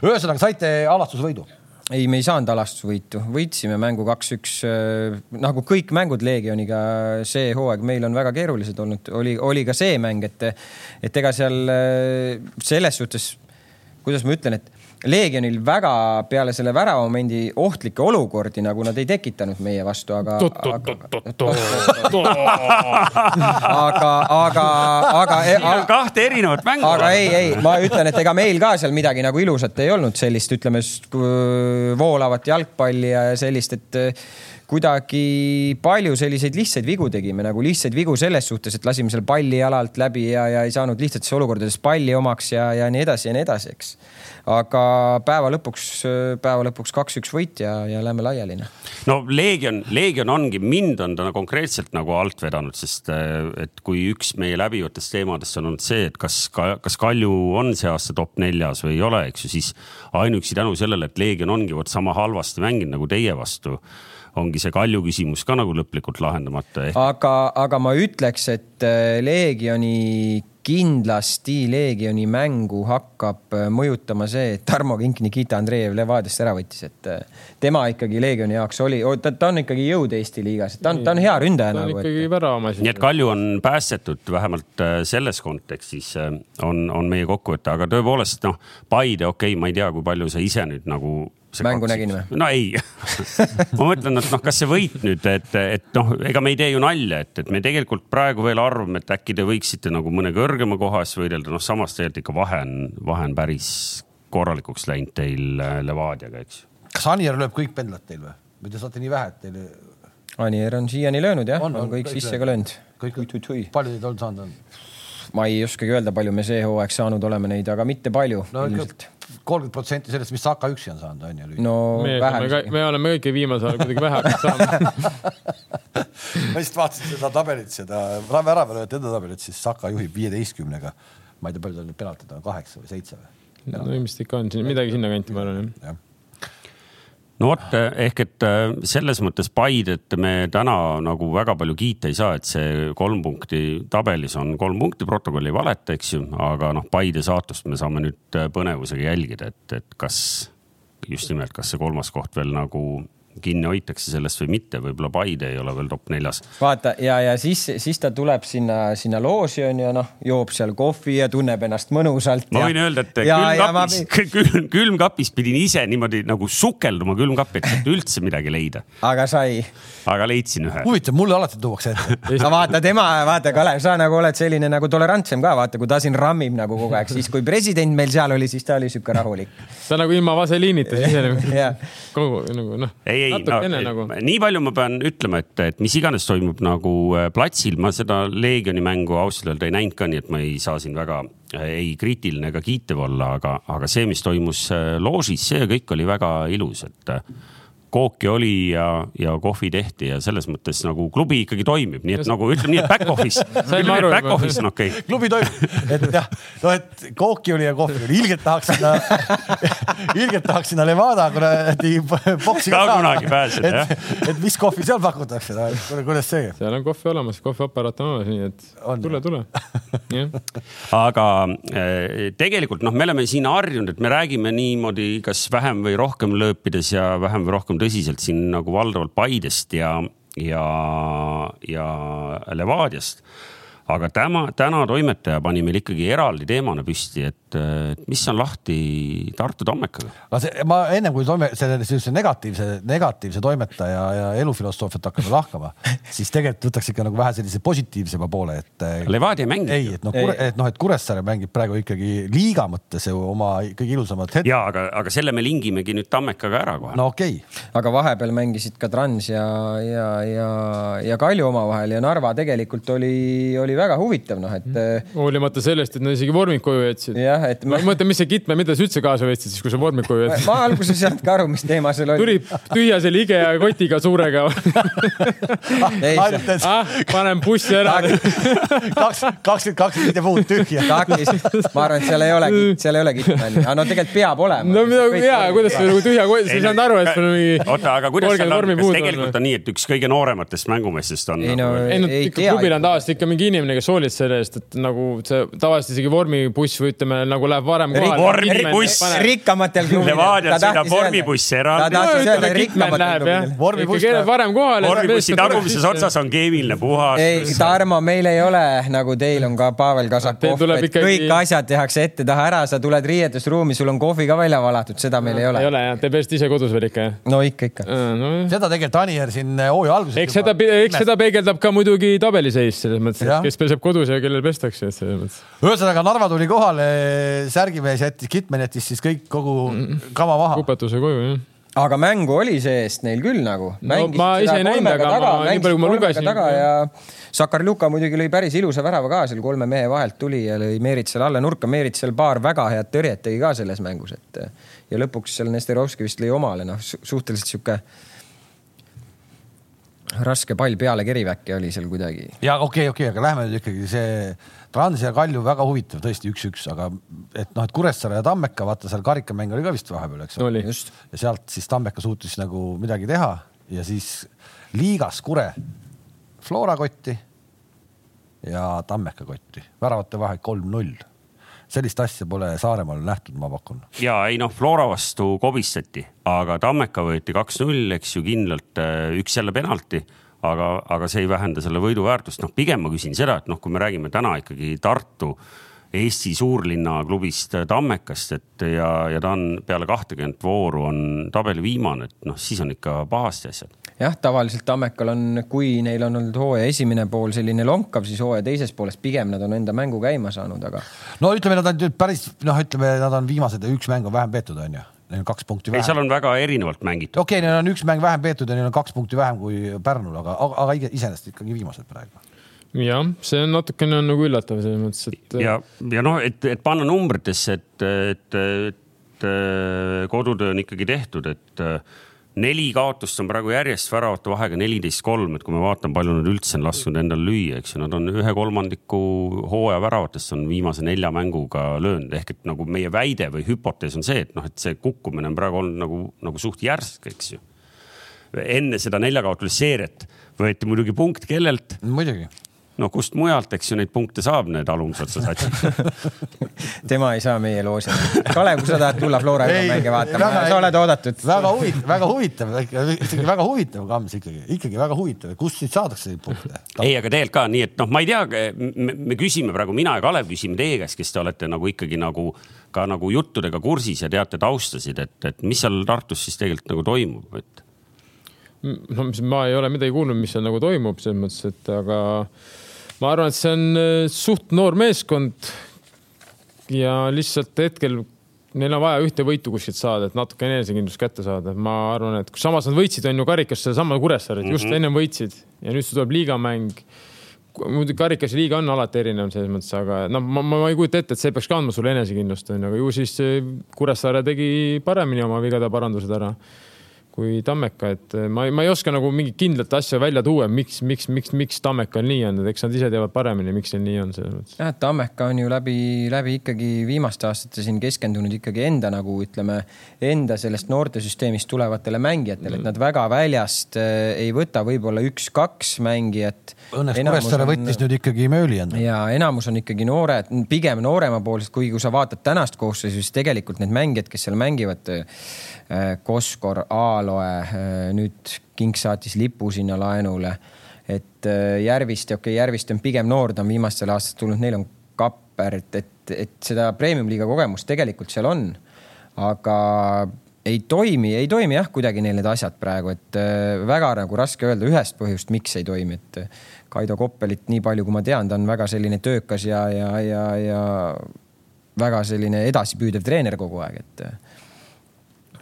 ühesõnaga saite alastusvõidu ei, me ei saanud alastusvõitu, võitsime mängu kaks-üks äh, nagu kõik mängud Leegioniga see hooaeg meil on väga keerulised olnud, oli, oli ka see mäng, et, et ega seal äh, selles suhtes, kuidas ma ütlen, et Leegionil väga peale selle väravamendi ohtlikke olukordi nagu nad ei tekitanud meie vastu, aga. aga, aga, aga. siin on kahte erinevat mängu. aga ei, ei, ma ütlen, et ega meil ka seal midagi nagu ilusat ei olnud, sellist, ütleme voolavat jalgpalli ja sellist, et kuidagi palju selliseid lihtsaid vigu tegime, nagu lihtsaid vigu selles suhtes, et lasime selle palli jalalt läbi ja, ja ei saanud lihtsates olukordades palli omaks ja, ja nii edasi ja nii edasi, eks. aga päeva lõpuks, päeva lõpuks kaks-üks võit ja, ja lähme laiali. noh. no Leegion, Leegion ongi, mind on ta konkreetselt nagu alt vedanud, sest et kui üks meie läbivatest teemadest on olnud see, et kas, kas Kalju on see aasta top neljas või ei ole, eks ju, siis ainuüksi tänu sellele, et Leegion ongi vot sama halvasti mänginud nagu teie vastu ongi see Kalju küsimus ka nagu lõplikult lahendamata ehk.... aga, aga ma ütleks, et äh, Leegioni kindlasti Leegioni mängu hakkab äh, mõjutama see, et Tarmo Kink Nikita Andreev Levadiast ära võttis, et äh, tema ikkagi Leegioni jaoks oli, ta, ta on ikkagi jõud Eesti liigas, ta on, ta on hea ründaja. ta on nagu, ikkagi väravamees. nii et Kalju on päästetud, vähemalt selles kontekstis on, on meie kokkuvõte, aga tõepoolest noh, Paide, okei okay,, ma ei tea, kui palju sa ise nüüd nagu mängu nägin või? no ei ma mõtlen, et noh, kas see võit nüüd, et, et noh, ega me ei tee ju nalja, et, et me tegelikult praegu veel arvame, et äkki te võiksite nagu mõne kõrgema koha eest võidelda, noh, samas tegelikult ikka vahe on, vahe on päris korralikuks läinud teil äh, Levadiaga, eks. kas Anier lööb kõik pendlad teil või, või te saate nii vähe, et teil? Anier on siiani löönud jah, on, on, on kõik, kõik sisse ka löönud. kõik, palju teid on saanud on? Ma ei oskagi öelda, palju me see hooaeg saanud oleme neid, aga mitte palju no, ilmselt kolmkümmend protsenti sellest, mis Saka üksi on saanud, on ju. no me oleme, me oleme kõige viimasel ajal kuidagi vähe hakanud saama ma lihtsalt vaatasin seda tabelit, seda väravalööjate enda tabelit, siis Saka juhib viieteistkümnega. ma ei tea, palju tal nüüd penaltid on, kaheksa või seitse või? no ilmselt ikka on, midagi sinnakanti ma arvan jah ja no vot ehk et äh, selles mõttes Paidet me täna nagu väga palju kiita ei saa, et see kolm punkti tabelis on kolm punkti, protokoll ei valeta, eks ju, aga noh, Paide saatust me saame nüüd äh, põnevusega jälgida, et, et kas just nimelt, kas see kolmas koht veel nagu kinni hoitakse sellest või mitte, võib-olla Paide ei ole veel top neljas. vaata ja, ja siis, siis ta tuleb sinna, sinna looži on ju noh, joob seal kohvi ja tunneb ennast mõnusalt. ma võin öelda, et külmkapis ma..., külm, külmkapis pidin ise niimoodi nagu sukelduma külmkappi, et üldse midagi leida. aga sai? aga leidsin ühe. huvitav, mulle alati tuuakse ette no vaata tema, vaata Kalev, sa nagu oled selline nagu tolerantsem ka, vaata, kui ta siin rammib nagu kogu aeg, siis kui president meil seal oli, siis ta oli sihuke rahulik. ta nagu ilma vaseliinita siseneb kogu nagu noh. ei, ei, no, nagu. nii palju ma pean ütlema, et, et mis iganes toimub nagu äh, platsil, ma seda Leegioni mängu ausalt öelda ei näinud ka, nii et ma ei saa siin väga äh, ei kriitiline ega kiitev olla, aga, aga see, mis toimus äh, loožis, see kõik oli väga ilus, et kooki oli ja, ja kohvi tehti ja selles mõttes nagu klubi ikkagi toimib, nii et nagu ütleme nii, et back office. Back office on okei. Okay.. klubi toimib, et jah, no et kooki oli ja kohvi oli, ilgelt tahaks sinna ilgelt tahaks sinna Levada kuradi boksi ka kunagi pääseda, jah. et mis kohvi seal pakutakse no,, kuidas see? seal on kohvi olemas, kohviaparaat on olemas, nii et on, tule, tule. Aga eh, tegelikult noh, me oleme siin harjunud, et me räägime niimoodi, kas vähem või rohkem lööpides ja vähem või rohkem tõsiselt siin nagu valdavalt Paidest ja, ja, ja Levadiast aga täna, täna toimetaja pani meil ikkagi eraldi teemana püsti, et mis on lahti Tartu Tammekaga? no see, ma ennem kui toime, selle sellise negatiivse, negatiivse toimetaja ja elufilosoofiat hakkame lahkama, siis tegelikult võtaks ikka nagu vähe sellise positiivsema poole, et. Levadia ei mängi. ei, et noh, et noh, et Kuressaare mängib praegu ikkagi liiga mõttes ju oma kõige ilusamat hetke. ja aga, aga selle me lingimegi nüüd Tammekaga ära kohe. no okei okay.. aga vahepeal mängisid ka Trans ja, ja, ja, ja Kalju omavahel ja Narva tegelikult oli, oli väga huvitav, noh, et. Mhm. hoolimata sellest, et nad isegi vormid koju jätsid. jah, et ma, ma mõtlen, mis see kitme, mida sa üldse kaasa võtsid siis, kui sa vormid koju jätsid? ma alguses ei saanudki aru, mis teema seal oli. tuli tühja selle IKEA kotiga suurega ah, panen bussi ära kaks, kakskümmend kaks viitepuud tühja. takis, ma arvan, et seal ei olegi, seal ei olegi kitme, aga no tegelikult peab olema. no mida, ja kuidas see nagu tühja, sa ei saanud aru, et sul on mingi. oota, aga kuidas seal on, kas tegelikult on nii, et üks kõige noorematest mängumeestest on? ei no, nagu- ei no ikka klubil on tavaliselt ikka mingi inimene, kes hoolitseb selle eest, et nagu see tavaliselt isegi vormibuss või ütleme nagu läheb varem kohale. vormibuss. rikkamatel klubidel. Levadial sõidab vormibuss eraldi. ta tahtis öelda rikkamatel klubidel. ikka keeled varem kohale. vormibussi tagumises otsas on keemiline puhas. ei, Tarmo, meil ei ole nagu teil on ka Pavel Kasakov, et ikkagi... kõik asjad tehakse ette-taha ära, sa tuled riietusruumi, sul on kohvi ka välja valatud, seda meil ei ole. ei ole jah, te pesete ise kodus veel ikka jah? no ikka, ikka. No, seda tegelikult Anier siin hooaja alguses. eks seda, eks seda peegeldab ka muidugi tabeliseis selles mõttes, et kes peseb kodus ja kellel pestakse, et selles mõttes. ühesõnaga Narva tuli kohale, särgimees jättis, Kitman jättis siis kõik kogu kama maha. kupatuse koju jah aga mängu oli see-eest neil küll nagu. No, ma ise ei näinud, aga ma, nii palju kui ma lugesin. taga ja Sakarluka muidugi lõi päris ilusa värava ka seal kolme mehe vahelt tuli ja lõi Meeritsale alla nurka. Meerits seal paar väga head tõrjet tegi ka selles mängus, et ja lõpuks seal Nesterovski vist lõi omale, noh suhteliselt sihuke raske pall peale Keriväkke oli seal kuidagi. ja okei okay,, okei okay,, aga lähme nüüd ikkagi see Trans ja Kalju väga huvitav, tõesti üks-üks, aga et noh, et Kuressaare ja Tammeka, vaata seal karikamäng oli ka vist vahepeal, eks ole. ja sealt siis Tammeka suutis nagu midagi teha ja siis liigas Kure Flora kotti ja Tammeka kotti, väravate vahe kolm-null sellist asja pole Saaremaal nähtud, ma pakun. ja ei noh, Flora vastu kobistati, aga Tammeka võeti kaks-null, eks ju kindlalt äh, üks jälle penalti aga, aga see ei vähenda selle võidu väärtust. noh, pigem ma küsin seda, et noh, kui me räägime täna ikkagi Tartu Eesti suurlinna klubist Tammekast, et ja, ja ta on peale kahtekümmet vooru on tabeli viimane, et noh, siis on ikka pahasti asjad. Jah, tavaliselt Tammekal on, kui neil on olnud hooaja esimene pool selline lonkav, siis hooaja teises pooles pigem nad on enda mängu käima saanud, aga. no ütleme, nad on nüüd päris noh, ütleme, nad on viimased, üks mäng on vähem peetud, on ju neil on kaks punkti vähem. ei, seal on väga erinevalt mängitud. okei okay,, neil on üks mäng vähem peetud ja neil on kaks punkti vähem kui Pärnul, aga, aga iseenesest ikkagi viimased praegu. jah, see on natukene on nagu üllatav selles mõttes, et. ja, ja noh, et, et panna numbritesse, et, et, et kodutöö on ikkagi tehtud, et neli kaotust on praegu järjest väravate vahega neliteist kolm, et kui me vaatame, palju nad üldse on lasknud endal lüüa, eks ju, nad on ühe kolmandiku hooaja väravatest on viimase nelja mänguga löönud, ehk et nagu meie väide või hüpotees on see, et noh, et see kukkumine on praegu olnud nagu, nagu suht järsk, eks ju. enne seda neljakaotulist seeriat võeti muidugi punkt kellelt? muidugi no kust mujalt, eks ju, neid punkte saab, need alumisotsa satsid tema ei saa meie loosi. Kalev, kui sa tahad tulla Flora mänge vaatama, sa oled oodatud. väga huvitav, väga huvitav, ikkagi väga huvitav Kams ikkagi, ikkagi väga huvitav, kust siit saadakse neid punkte? ei, aga tegelikult ka nii, et noh, ma ei tea, me küsime praegu, mina ja Kalev küsime teie käest, kes te olete nagu ikkagi nagu ka nagu juttudega kursis ja teate taustasid, et, et mis seal Tartus siis tegelikult nagu toimub, et no ma ei ole midagi kuulnud, mis seal nagu toimub selles mõttes, et aga ma arvan, et see on äh, suht noor meeskond. ja lihtsalt hetkel neil on vaja ühte võitu kuskilt saada, et natuke enesekindlust kätte saada. ma arvan, et samas nad võitsid, on ju karikas sedasama Kuressaaret mm -hmm. just mhm. ennem võitsid ja nüüd tuleb liigamäng muidugi karikas liiga on alati erinev selles mõttes, aga noh, ma, ma ei kujuta ette, et see peaks ka andma sulle enesekindlust, onju, aga ju siis Kuressaare tegi paremini oma vigade parandused ära kui Tammeka, et eh, ma, ma ei oska nagu mingit kindlat asja välja tuua, miks, miks, miks, miks Tammekal nii on, et eks nad ise teavad paremini, miks neil nii on selles mõttes. jah, et Tammeka on ju läbi, läbi ikkagi viimaste aastate siin keskendunud ikkagi enda nagu ütleme, enda sellest noortesüsteemist tulevatele mängijatele, et nad väga väljast äh, ei võta võib-olla üks-kaks mängijat. Õnneks Kuressaare võttis nüüd ikkagi mööli enda. ja enamus on ikkagi noored, pigem nooremapoolsed, kuigi kui sa vaatad tänast koosseisu, siis tegelikult need mängijad, kes seal mängivad Koskor, Aaloe, äh, nüüd King saatis lipu sinna laenule. et äh, Järviste, okei okay,, Järviste on pigem noor, ta on viimastel aastatel tulnud, neil on Kapper, et, et, et seda premium-liiga kogemust tegelikult seal on. aga ei toimi, ei toimi jah, kuidagi neil need asjad praegu, et väga nagu raske öelda ühest põhjust, miks ei toimi, et Kaido Koppelit, nii palju kui ma tean, ta on väga selline töökas ja, ja, ja, ja väga selline edasipüüdev treener kogu aeg, et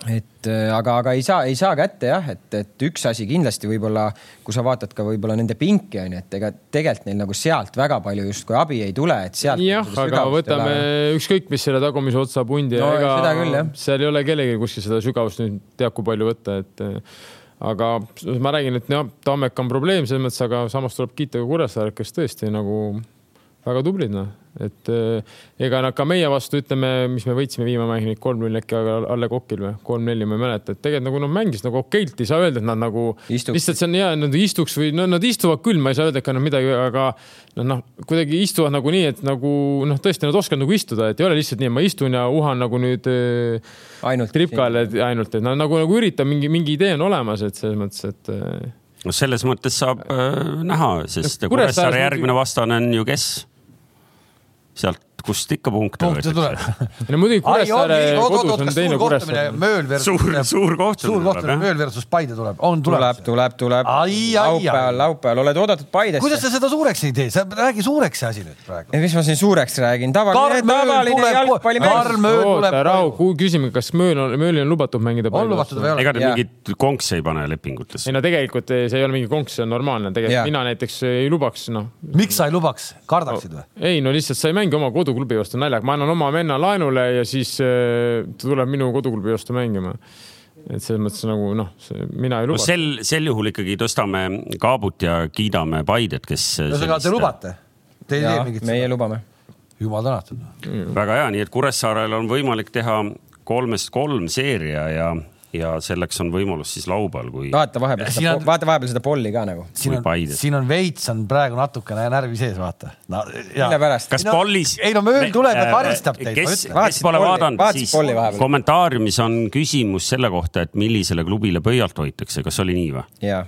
et äh, aga, aga ei saa, ei saa kätte jah, et, et üks asi kindlasti võib-olla, kui sa vaatad ka võib-olla nende pinki on ju, et ega tegelikult neil nagu sealt väga palju justkui abi ei tule, et sealt. jah, aga võtame ükskõik, mis selle tagumise otsa pundi no,, ega seal ei ole kellelgi kuskil seda sügavust nüüd teab, kui palju võtta, et aga ma räägin, et jah, Tammek on probleem selles mõttes, aga samas tuleb kiita ka Kuressaaret, kes tõesti nagu väga tublid noh et eh, ega nad ka meie vastu, ütleme, mis me võitsime viimane mäng, neid kolm-null äkki Alle Kokil või kolm-neli, ma ei mäleta, et tegelikult nagu nad mängisid nagu okeilt, ei saa öelda, et nad nagu Istuks. lihtsalt see on hea, nad istuks või no nad istuvad küll, ma ei saa öelda, et nad midagi, aga noh, noh, kuidagi istuvad nagu nii, et nagu noh, tõesti nad oskavad nagu istuda, et ei ole lihtsalt nii, et ma istun ja uhan nagu nüüd eh, ainult tripkale ainult, et nad nagu, nagu üritab mingi, mingi idee on olemas, et selles mõttes, et eh, no selles mõttes saab äh, näha, sest Kuressaare järgmine vastane on ju kes? Sealt kust ikka punkte punkte tuleb võetakse. no muidugi Kuressaare kodus on teine Kuressaare. Mööl versus Suur- suur suur kohtumine tuleb, kohtumine. Mööl versus Paide tuleb, on tuleb, tuleb. tuleb, tuleb. Ai, ai, ai. laupäeval, laupäeval oled oodatud kuidas Paidesse. sa seda suureks ei tee, sa räägi suureks see asi nüüd praegu. mis ma siin suureks räägin, tavaline, tavaline tuleb, jalgpallimees oota, rahu, küsime, kas Mööl on, Möölil on lubatud mängida on lubatud või ei ole? ega te Jaa. mingit konksi ei pane lepingutes ei? no tegelikult eh, see ei ole mingi konks, see on normaalne, tegelikult mina näiteks ei lubaks, noh. miks sa ei lubaks, kardaksid või? ei no lihtsalt sa ei mängi oma koduklubi vastu naljaga, ma annan oma venna laenule ja siis eh, ta tuleb minu koduklubi vastu mängima. et selles mõttes nagu noh, mina ei no luba. sel, sel juhul ikkagi tõstame kaabut ja kiidame Paidet, kes. ühesõnaga, te lubate? Te ei tee mingit meie lubame. jumal tänatud. väga hea, nii et Kuressaarel on võimalik teha kolmest kolm seeria ja, ja selleks on võimalus siis laupäeval, kui vaata vahepeal seda on-, vaata vahepeal seda polli ka nagu. siin on siin on veits on praegu natukene närvi sees, vaata no,. mille pärast? kas no- Pollis? ei no Mööl tuleb ja karistab teid, ma kes, ütlen. kes Vaatasid pole vaadanud, siis kommentaariumis on küsimus selle kohta, et millisele klubile pöialt hoitakse, kas oli nii või? jaa.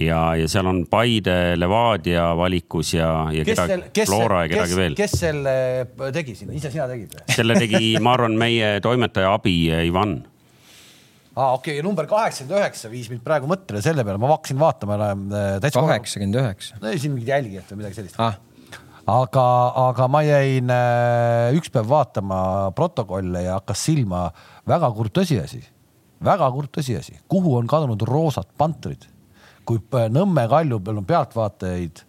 ja, ja seal on Paide, Levadia valikus ja, ja kes kedagi kes Flora ja kes, kedagi veel. kes selle tegi sinna, ise sina tegid või? selle tegi, ma arvan, meie toimetaja abi Ivan. aa, okei okay,, number kaheksakümmend üheksa viis mind praegu mõttele selle peale, ma hakkasin vaatama äh, täitsa. kaheksakümmend üheksa. no siin mingid jälgijad või midagi sellist. ah, aga, aga ma jäin äh, üks päev vaatama protokolle ja hakkas silma väga kurb tõsiasi, väga kurb tõsiasi, kuhu on kadunud roosad pantrid. kui p- Nõmme Kalju peal on pealtvaatajaid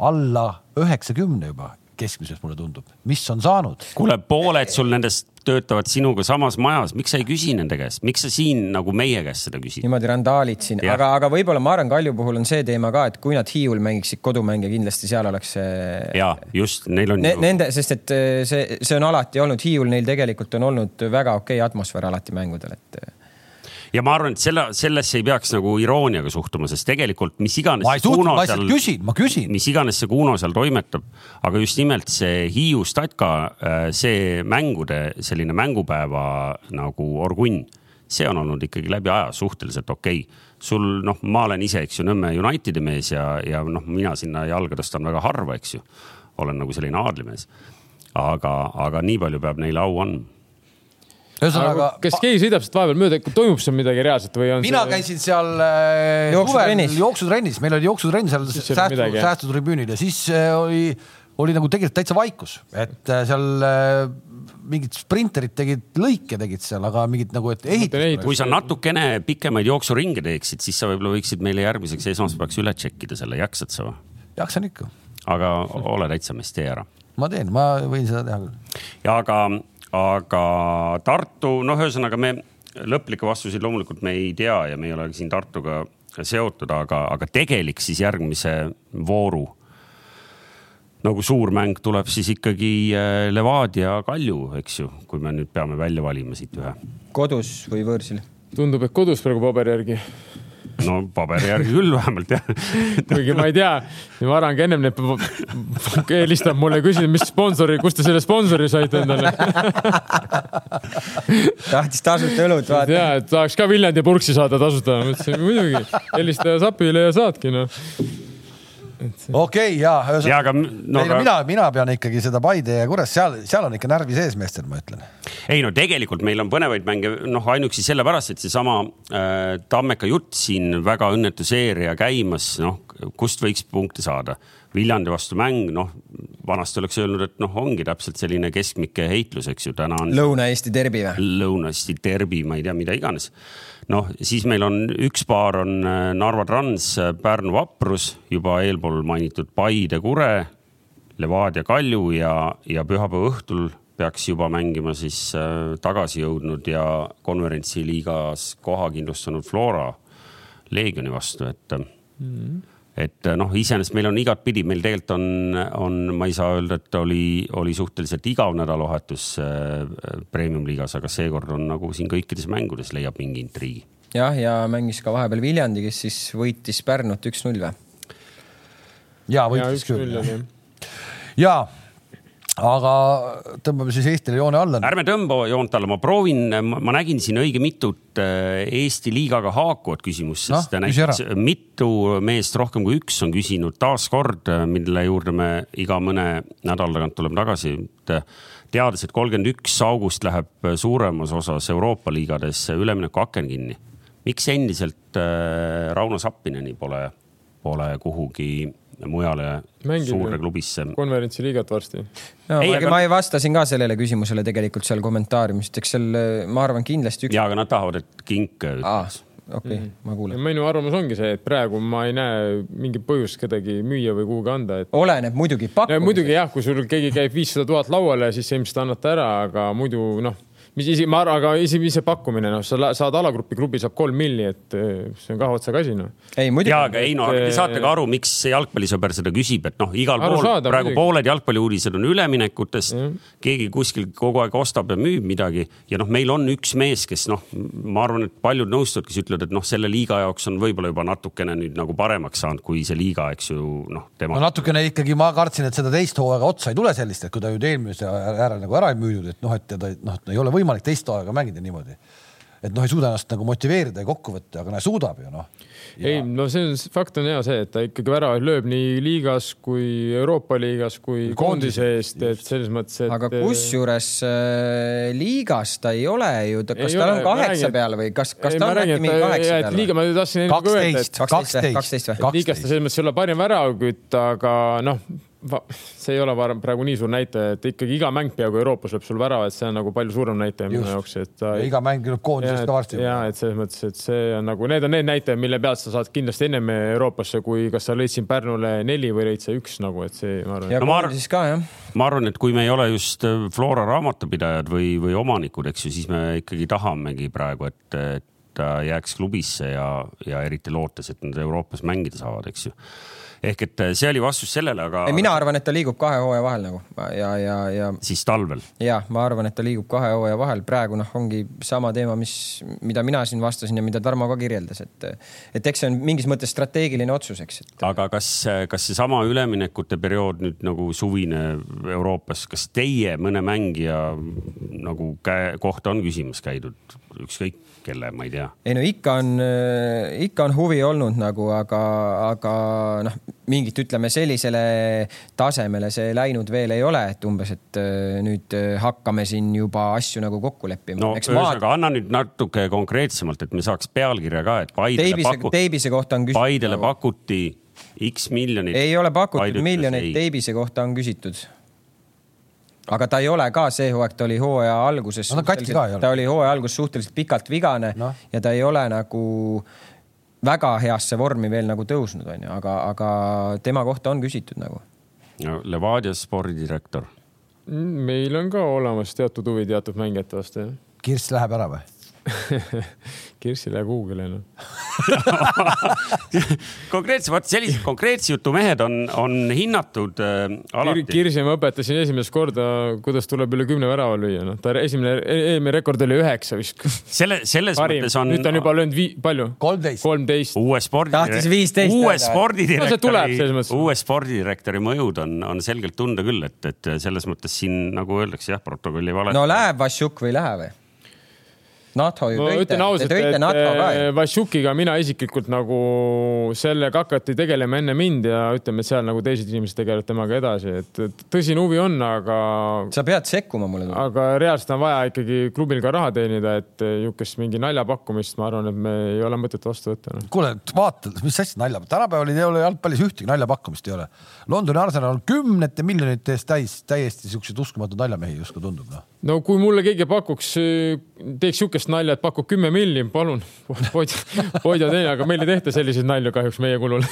alla üheksakümne juba keskmiselt, mulle tundub, mis on saanud? kuule, pooled sul nendest töötavad sinuga samas majas, miks sa ei küsi nende käest, miks sa siin nagu meie käest seda küsid? niimoodi randaalid siin, aga, aga võib-olla ma arvan, Kalju puhul on see teema ka, et kui nad Hiiul mängiksid kodumänge, kindlasti seal oleks see ja just, neil on ne, nende, sest et eh, see, see on alati olnud Hiiul, neil tegelikult on olnud väga okei atmosfäär alati mängudel, et eh, ja ma arvan, et selle, sellesse ei peaks nagu irooniaga suhtuma, sest tegelikult mis iganes ma ei Kuno ma lihtsalt küsin, ma küsin. mis iganes see Kuno seal toimetab, aga just nimelt see Hiiu statka, see mängude selline mängupäeva nagu orgunn, see on olnud ikkagi läbi aja suhteliselt okei okay. sul noh, ma olen ise, eks ju, Nõmme Unitedi mees ja, ja noh, mina sinna jalga tõstan väga harva, eks ju. olen nagu selline aadlimees. aga, aga nii palju peab neile au andma. ühesõnaga, kas keegi sõidab sealt vahepeal mööda, toimub seal midagi reaalset või on mina see... käisin seal äh, Jooksutrennis. jooksutrennis, meil oli jooksutrenn seal säästu, säästutribüünil ja siis äh, oli, oli nagu tegelikult täitsa vaikus, et äh, seal mingid sprinterid tegid lõike tegid seal, aga mingit nagu, et ehitus. kui sa natukene pikemaid jooksuringe teeksid, siis sa võib-olla võiksid meile järgmiseks esmaspäevaks üle tšekkida selle, jaksad sa või? jaksan ikka, aga ole täitsa mees, tee ära. ma teen, ma võin seda teha küll. ja aga, aga Tartu, noh, ühesõnaga me lõplikke vastuseid loomulikult me ei tea ja me ei ole siin Tartuga seotud, aga, aga tegelik siis järgmise vooru nagu suur mäng tuleb siis ikkagi äh, Levadia Kalju, eks ju, kui me nüüd peame välja valima siit ühe. kodus või võõrsil. tundub, et kodus praegu paberi järgi, no paberi järgi küll vähemalt jah. kuigi ma ei tea, Varang ennem need helistab mulle, küsib, mis sponsori, kust te selle sponsori saite endale. tahtis tasuta õlut vaata. ja, et tahaks ka Viljandi purksi saada tasuta, ma ütlesin muidugi, helista Sapile ja saadki noh. Okei okay,, ja ja ühesõnaga aga no, no,, aga... mina, mina pean ikkagi seda Paide ja Kures, seal, seal on ikka närvi sees meestel, ma ütlen. ei no tegelikult meil on põnevaid mänge, noh ainuüksi sellepärast, et seesama äh, Tammeka jutt siin väga õnnetu seeria käimas, noh kust võiks punkte saada. Viljandi vastu mäng, noh vanasti oleks öelnud, et noh, ongi täpselt selline keskmike heitlus, eks ju, täna on Lõuna-Eesti derbi või? Lõuna-Eesti derbi, ma ei tea, mida iganes. noh, siis meil on üks paar on äh, Narva Trans, Pärnu Vaprus, juba eelpool mainitud Paide Kure, Levadia Kalju ja, ja pühapäeva õhtul peaks juba mängima siis äh, tagasi jõudnud ja konverentsiliigas koha kindlustanud Flora Leegioni vastu, et mm. Et noh, iseenesest meil on igatpidi, meil tegelikult on, on, ma ei saa öelda, et oli, oli suhteliselt igav nädalavahetus äh, premium-liigas, aga seekord on nagu siin kõikides mängudes leiab mingi intriigi. jah, ja mängis ka vahepeal Viljandi, kes siis võitis Pärnut üks-null või? ja ja võitis üks null küll oli. ja aga tõmbame siis Eestile joone alla. ärme tõmba joont alla, ma proovin, ma nägin siin õige mitut äh, Eesti liigaga haakuvat küsimust, sest ära. näiteks mitu meest rohkem kui üks on küsinud taaskord, mille juurde me iga mõne nädala tagant tuleme tagasi, et teades, et kolmkümmend üks august läheb suuremas osas Euroopa liigades ülemineku aken kinni. miks endiselt äh, Rauno Sappineni pole, pole kuhugi mujale Mängib suurde klubisse konverentsiliigat varsti. no,. Ei, ma, aga- ma ei vastasin ka sellele küsimusele tegelikult seal kommentaariumis, eks seal, ma arvan, kindlasti üks. ja, aga nad tahavad, et Kink aa, ütles. okei, ma kuulen. minu arvamus ongi see, et praegu ma ei näe mingit põhjust kedagi müüa või kuhugi anda, et oleneb muidugi Ja pakkumisest. muidugi jah, kui sul keegi käib viissada tuhat lauale, siis ilmselt annad ta ära, aga muidu noh, mis isi, ma arvan, aga isegi see pakkumine, noh, sa saad alagrupi, klubi saab kolm milli, et eh, see on kahe otsaga asi, noh. ei muidugi ja, aga ei no, aga te et- saate ka aru, miks see jalgpallisõber seda küsib, et noh, igal pool Arusaadav, praegu muidugi. pooled jalgpalliuudised on üleminekutest Jah.. keegi kuskil kogu aeg ostab ja müüb midagi ja noh, meil on üks mees, kes noh, ma arvan, et paljud nõustuvad, kes ütlevad, et noh, selle liiga jaoks on võib-olla juba natukene nüüd nagu paremaks saanud, kui see liiga, eks ju noh, tema no natukene ikkagi ma kartsin, et seda teist hooaega otsa ei tule sellist, et kui ta nüüd eelmise ära nagu ära ei müüdud, et noh, et teda noh, ei ole võimalik teist hooaega mängida niimoodi. et noh, ei suuda ennast nagu motiveerida ja kokku võtta, aga näe, suudab ju noh. ei, no see on, fakt on hea see, et ta ikkagi väravaid lööb nii liigas kui Euroopa liigas kui koondise eest, et selles mõttes, et. aga kusjuures äh, liigas ta ei ole ju, kas Ei tal ole, on kaheksa räägin, peal või kas, kas ei, ta on äkki mingi ta- kaheksa et peal liiga, ma tahtsin enne ka öelda, et kaksteist, 12 või? kaksteist, 12 või? liigas ta selles mõttes ei ole parim väravakütt, aga noh, see ei ole varem praegu nii suur näitaja, et ikkagi iga mäng peaaegu Euroopas lööb sul värava, et see on nagu palju suurem näitaja minu jaoks, et ta ja iga mäng tuleb koondises ka varsti. ja et selles mõttes, et see on nagu, need on need näitajad, mille pealt sa saad kindlasti ennem Euroopasse, kui kas sa lõid siin Pärnule neli või lõid sa üks nagu, et see, ma arvan ja No ma arvan- koondises ka jah. ma arvan, et kui me ei ole just äh, Flora raamatupidajad või, või omanikud, eks ju, siis me ikkagi tahamegi praegu, et, et ta jääks klubisse ja, ja eriti lootes, et nad Euroopas mängida saavad, eks ju. Ehk et äh, see oli vastus sellele, aga mina arvan, et ta liigub kahe hooaja vahel nagu ja, ja, ja siis talvel. ja ma arvan, et ta liigub kahe hooaja vahel, praegu noh, ongi sama teema, mis, mida mina siin vastasin ja mida Tarmo ka kirjeldas, et et eks see on mingis mõttes strateegiline otsus, eks, et aga kas, kas seesama üleminekute periood nüüd nagu suvine Euroopas, kas teie mõne mängija nagu käe, kohta on küsimas käidud, ükskõik kelle, ma ei tea ei no ikka on, ikka on huvi olnud nagu, aga, aga noh, mingit ütleme sellisele tasemele see läinud veel ei ole, et umbes, et äh, nüüd äh, hakkame siin juba asju nagu kokku leppima no. eks maad ühesõnaga, anna nüüd natuke konkreetsemalt, et me saaks pealkirja ka, et Paidele Teibise, pakuti, Teibise kohta on küsitud. Paidele pakuti X miljonit. ei ole pakutud miljoneid, Teibise kohta on küsitud. Aga ta ei ole ka see hooaeg, ta oli hooaja alguses No ta oli hooaja alguses suhteliselt pikalt vigane Noh. ja ta ei ole nagu väga heasse vormi veel nagu tõusnud, onju, aga, aga tema kohta on küsitud nagu. Levadia spordidirektor. meil on ka olemas teatud huvi teatud mängijate vastu, jah. Kirss läheb ära või? Kirsile Google'i, noh. konkreetse, vot sellised konkreetse jutu mehed on, on hinnatud äh, Kir alati. Kirsi ma õpetasin esimest korda, kuidas tuleb üle kümne värava lüüa, noh. ta esimene, eelmine rekord oli üheksa vist. selle, selles parim, mõttes on. nüüd ta on juba löönud vii-, palju? kolmteist. kolmteist. uue spordi. Tahtis 15 uue spordidirektori No see tuleb selles mõttes. uue spordidirektori mõjud on, on selgelt tunda küll, et, et selles mõttes siin nagu öeldakse jah, protokolli vale. no läheb Vassiuk või ei lähe või? NATO ju ma tõite, te tõite NATO ka ju. eh, Vassiukiga mina isiklikult nagu sellega hakati tegelema enne mind ja ütleme, et seal nagu teised inimesed tegelevad temaga edasi, et tõsine huvi on, aga, sa pead sekkuma, mulle aga reaalselt on vaja ikkagi klubil ka raha teenida, et niisugust mingi naljapakkumist, ma arvan, et me ei ole mõtet vastu võtta no.. kuule, vaata, mis asja nalja, tänapäeval ei ole jalgpallis ühtegi naljapakkumist ei ole. Londoni Arsenal on kümnete miljonite eest täis täiesti siukseid uskumatuid naljamehi justkui tundub noh. No kui mulle keegi pakuks, teeks niisugust nalja, et pakub kümme milli, palun, poid, poid ja teine, aga meil ei tehta selliseid nalju kahjuks meie kulul.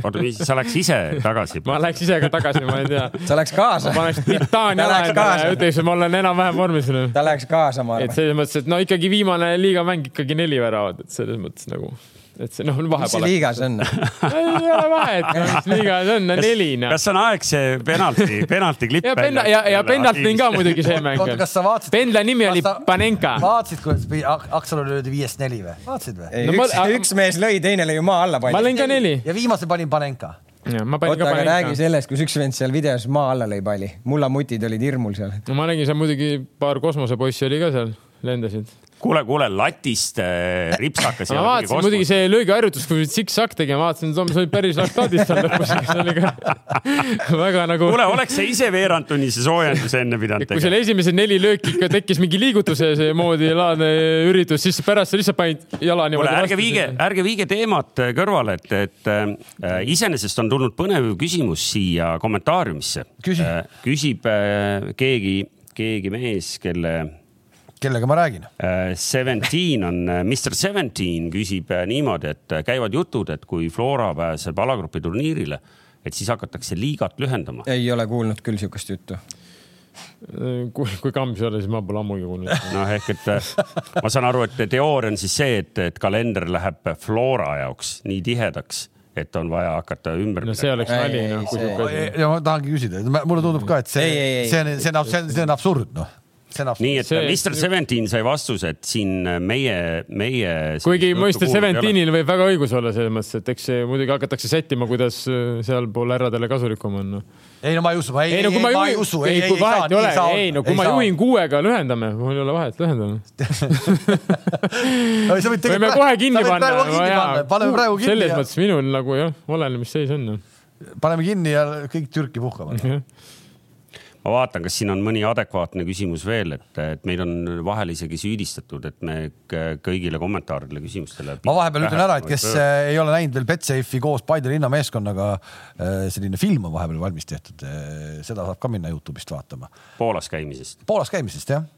oota, sa läks ise tagasi? ma läheks ise ka tagasi, ma ei tea. sa läks kaasa ma. paneks titaan Ta jala läheks endale kaasa. ja ütleks, et ma olen enam-vähem vormis. ta läheks kaasa, ma et arvan. selles mõttes, et no ikkagi viimane liigamäng ikkagi neli väravat, et selles mõttes nagu, et see noh, mis vahepeal. liiga see on? ei ole vahet, mis liiga see on, neli noh. kas on aeg see penalti, penalti klipp ja penna- ja, ja pendalt tõin ka muidugi see mäng oota, kas sa vaatasid? pendla nimi oli Panenka. vaatasid, kuidas pi- Ak- Aksalule löödi viiest neli või? vaatasid või? ei No, ma- üks, üks mees lõi, teine lõi ju maa alla. ma lõin ka neli. ja viimase panin Panenka. oota, aga räägi sellest, kus üks vend seal videos maa alla lõi palli. mullamutid olid hirmul seal. no ma nägin seal muidugi paar kosmosepoissi oli ka seal, lendasid. kuule, kuule latist äh, ripsakas. ma vaatasin muidugi see löögiharjutus, kui siksak tegema, vaatasin, see oli päris laktaadis seal lõpus, see oli ka väga nagu. kuule, oleks sa ise veerand tunnise soojenduse enne pidanud kui seal tegema? esimesed neli lööki ikka tekkis mingi liigutuse see moodi laadne üritus, siis pärast sa lihtsalt panid jala kuule, niimoodi ärge viige, ärge viige teemat kõrvale, et, et äh, iseenesest on tulnud põnev küsimus siia kommentaariumisse Küsi. äh,. küsib äh, keegi, keegi mees, kelle kellega ma räägin? äh, Seventeen on, Mr Seventeen küsib äh, niimoodi, et äh, käivad jutud, et kui Flora pääseb alagrupi turniirile, et siis hakatakse liigat lühendama. ei ole kuulnud küll siukest juttu. kui, kui kambs ei ole, siis ma pole ammugi kuulnud. noh, ehk et äh, ma saan aru, et teooria on siis see, et, et kalender läheb Flora jaoks nii tihedaks, et on vaja hakata ümber. no see oleks nali ei,, noh, ja ma tahangi küsida, mulle tundub ka, et see see on, see on, see on absurd, noh. Nii et See- Mr Seventeen sai vastuse, et siin meie, meie. kuigi mõista Seventinil võib väga õigus olla selles mõttes, et eks see muidugi hakatakse sättima, kuidas äh, sealpool härradele kasulikum on no.. ei no ma ei usu, ei, ei ei, no kui ma ma ei usu, ei, ei, ei, kui ei saa, vahet ei nii ole ei saa, ei no kui ma juhin kuuega, lühendame, mul ei ole vahet, lühendame. võid võime kohe kinni panna. paneme praegu kinni selles ja mõttes minul nagu jah, oleneb, mis seis on. paneme kinni ja kõik Türki puhkama. Ma vaatan, kas siin on mõni adekvaatne küsimus veel, et, et meil on vahel isegi süüdistatud, et me kõigile kommentaaridele, küsimustele. ma vahepeal ütlen ära, et kes äh, ei ole näinud veel Betsafe'i koos Paide linnameeskonnaga, selline film on vahepeal valmis tehtud, seda saab ka minna Youtube'ist vaatama. Poolas käimisest. Poolas käimisest jah.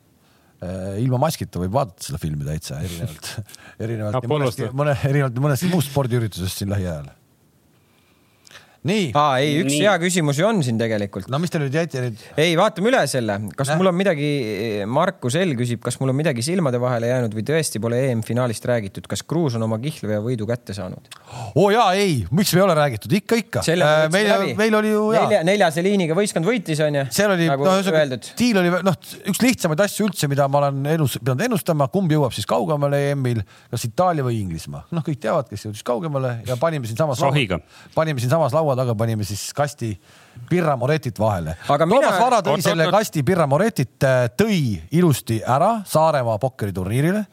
ilma maskita võib vaadata seda filmi täitsa erinevalt, erinevalt mõnestki, või? mõne, erinevalt mõnest muust spordiüritusest siin lähiajal. nii, aa, ei, üks Nii. hea küsimus ju on siin tegelikult. no mis te nüüd jäite nüüd? ei, vaatame üle selle, kas Näh. mul on midagi, Markus L küsib, kas mul on midagi silmade vahele jäänud või tõesti pole EM-finaalist räägitud, kas Kruus on oma kihlveo võidu kätte saanud? oo oh, jaa, ei, miks ei ole räägitud, ikka, ikka. meil, meil oli ju jaa nelja, neljase liiniga võistkond võitis, onju. seal oli nagu noh, öeldud. diil oli noh, üks lihtsamaid asju üldse, mida ma olen elus pidanud ennustama, kumb jõuab siis kaugemale EM-il, kas Itaalia või Inglismaa. noh, kõik teavad, kes jõudis kaugemale ja panime siinsamas, Sohiga. panime siinsamas laua taga, panime siis kasti Pirra Moretit vahele. Aga mina- Toomas Vara tõi Oot, selle oot, oot. kasti Pirra Moretit, tõi ilusti ära Saaremaa pokkeriturniirile,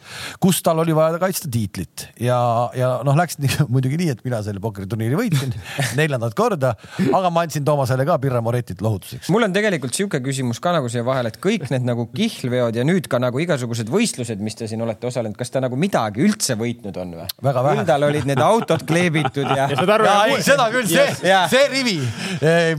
kus tal oli vaja kaitsta tiitlit ja, ja noh, läks nii, muidugi nii, et mina selle pokkeriturniiri võitsin neljandat korda, aga ma andsin Toomasele ka Pirra Moretit lohutuseks. mul on tegelikult sihuke küsimus ka nagu siia vahele, et kõik need nagu kihlveod ja nüüd ka nagu igasugused võistlused, mis te siin olete osalenud, kas ta nagu midagi üldse võitnud on või? Väga vähe. küll tal olid need autod kleebitud ja, ja saad aru, ei, seda küll, see see rivi,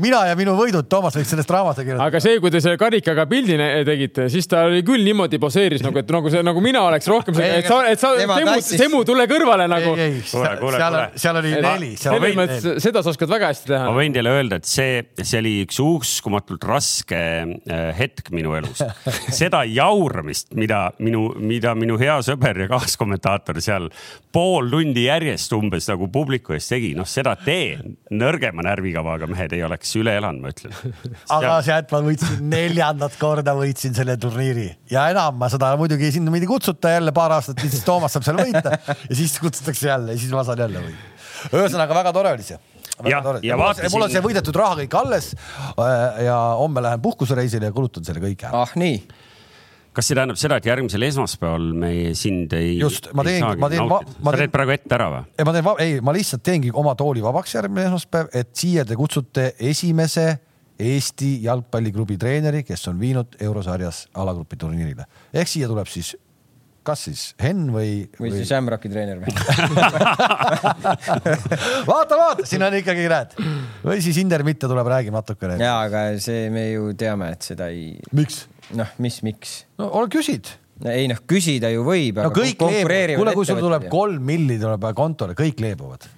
mina ja minu võidud, Toomas võiks sellest raamatu kirjutada. aga see, kui te selle karikaga pildi ne- tegite, siis ta oli küll niimoodi poseeris nagu, et nagu see, nagu mina oleks rohkem et sa, et sa, Semu. Semu, tule kõrvale nagu. seal seal oli neli, seal oli neli. seda sa oskad väga hästi teha ma. võin teile öelda, et see, see oli üks uskumatult raske äh, hetk minu elus. seda jauramist, mida minu, mida minu hea sõber ja kaaskommentaator seal pool tundi järjest umbes nagu publiku ees tegi, noh, seda tee nõrgema närvikavaga mehed ei oleks üle elanud, ma ütlen. aga sealt ma võitsin neljandat korda võitsin selle turniiri ja enam ma seda muidugi sinna pidi kutsuta jälle paar aastat, siis Toomas saab seal võita ja siis kutsutakse jälle ja siis ma saan jälle võita. ühesõnaga väga tore oli see. Ja- ja vaatasin- mul on see võidetud raha kõik alles äh, ja homme lähen puhkusereisile ja kulutan selle kõik ära. ah nii, kas see tähendab seda, et järgmisel esmaspäeval me sind ei. Just, ma teen- ma teen- ma sa teen- teed praegu ette ära või? ei, ma teen, ei, ma lihtsalt teengi oma tooli vabaks järgmine esmaspäev, et siia te kutsute esimese Eesti jalgpalliklubi treeneri, kes on viinud eurosarjas alagrupi turniirile. ehk siia tuleb siis, kas siis Henn või, või siis Shamrocki treener või? vaata, vaata, siin on ikkagi, näed. või siis Inder Mitte tuleb, räägib natukene. ja, aga see me ju teame, et seda ei, miks? noh, mis, miks? no ole küsid. ei noh, küsida ju võib, no aga kõik leebuvad, kuule, kui sul tuleb kolm milli tuleb kontole, kõik leebuvad.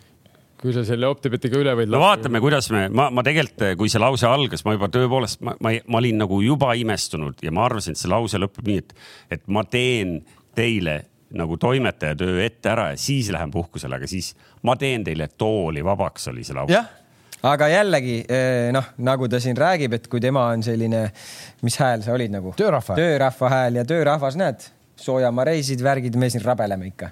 kui sa selle Optibetiga üle võid no vaatame, kuidas me, ma, ma tegelikult, kui see lause algas, ma juba tõepoolest, ma, ma, ma olin nagu juba imestunud ja ma arvasin, et see lause lõpeb nii, et, et ma teen teile nagu toimetaja töö ette ära ja siis lähen puhkusele, aga siis ma teen teile tooli vabaks, oli see lause. jah, aga jällegi noh, nagu ta siin räägib, et kui tema on selline, mis hääl sa olid nagu? Töörahva. töörahva hääl ja töörahvas, näed, Soojamaa reisid, värgid, me siin rabeleme ikka.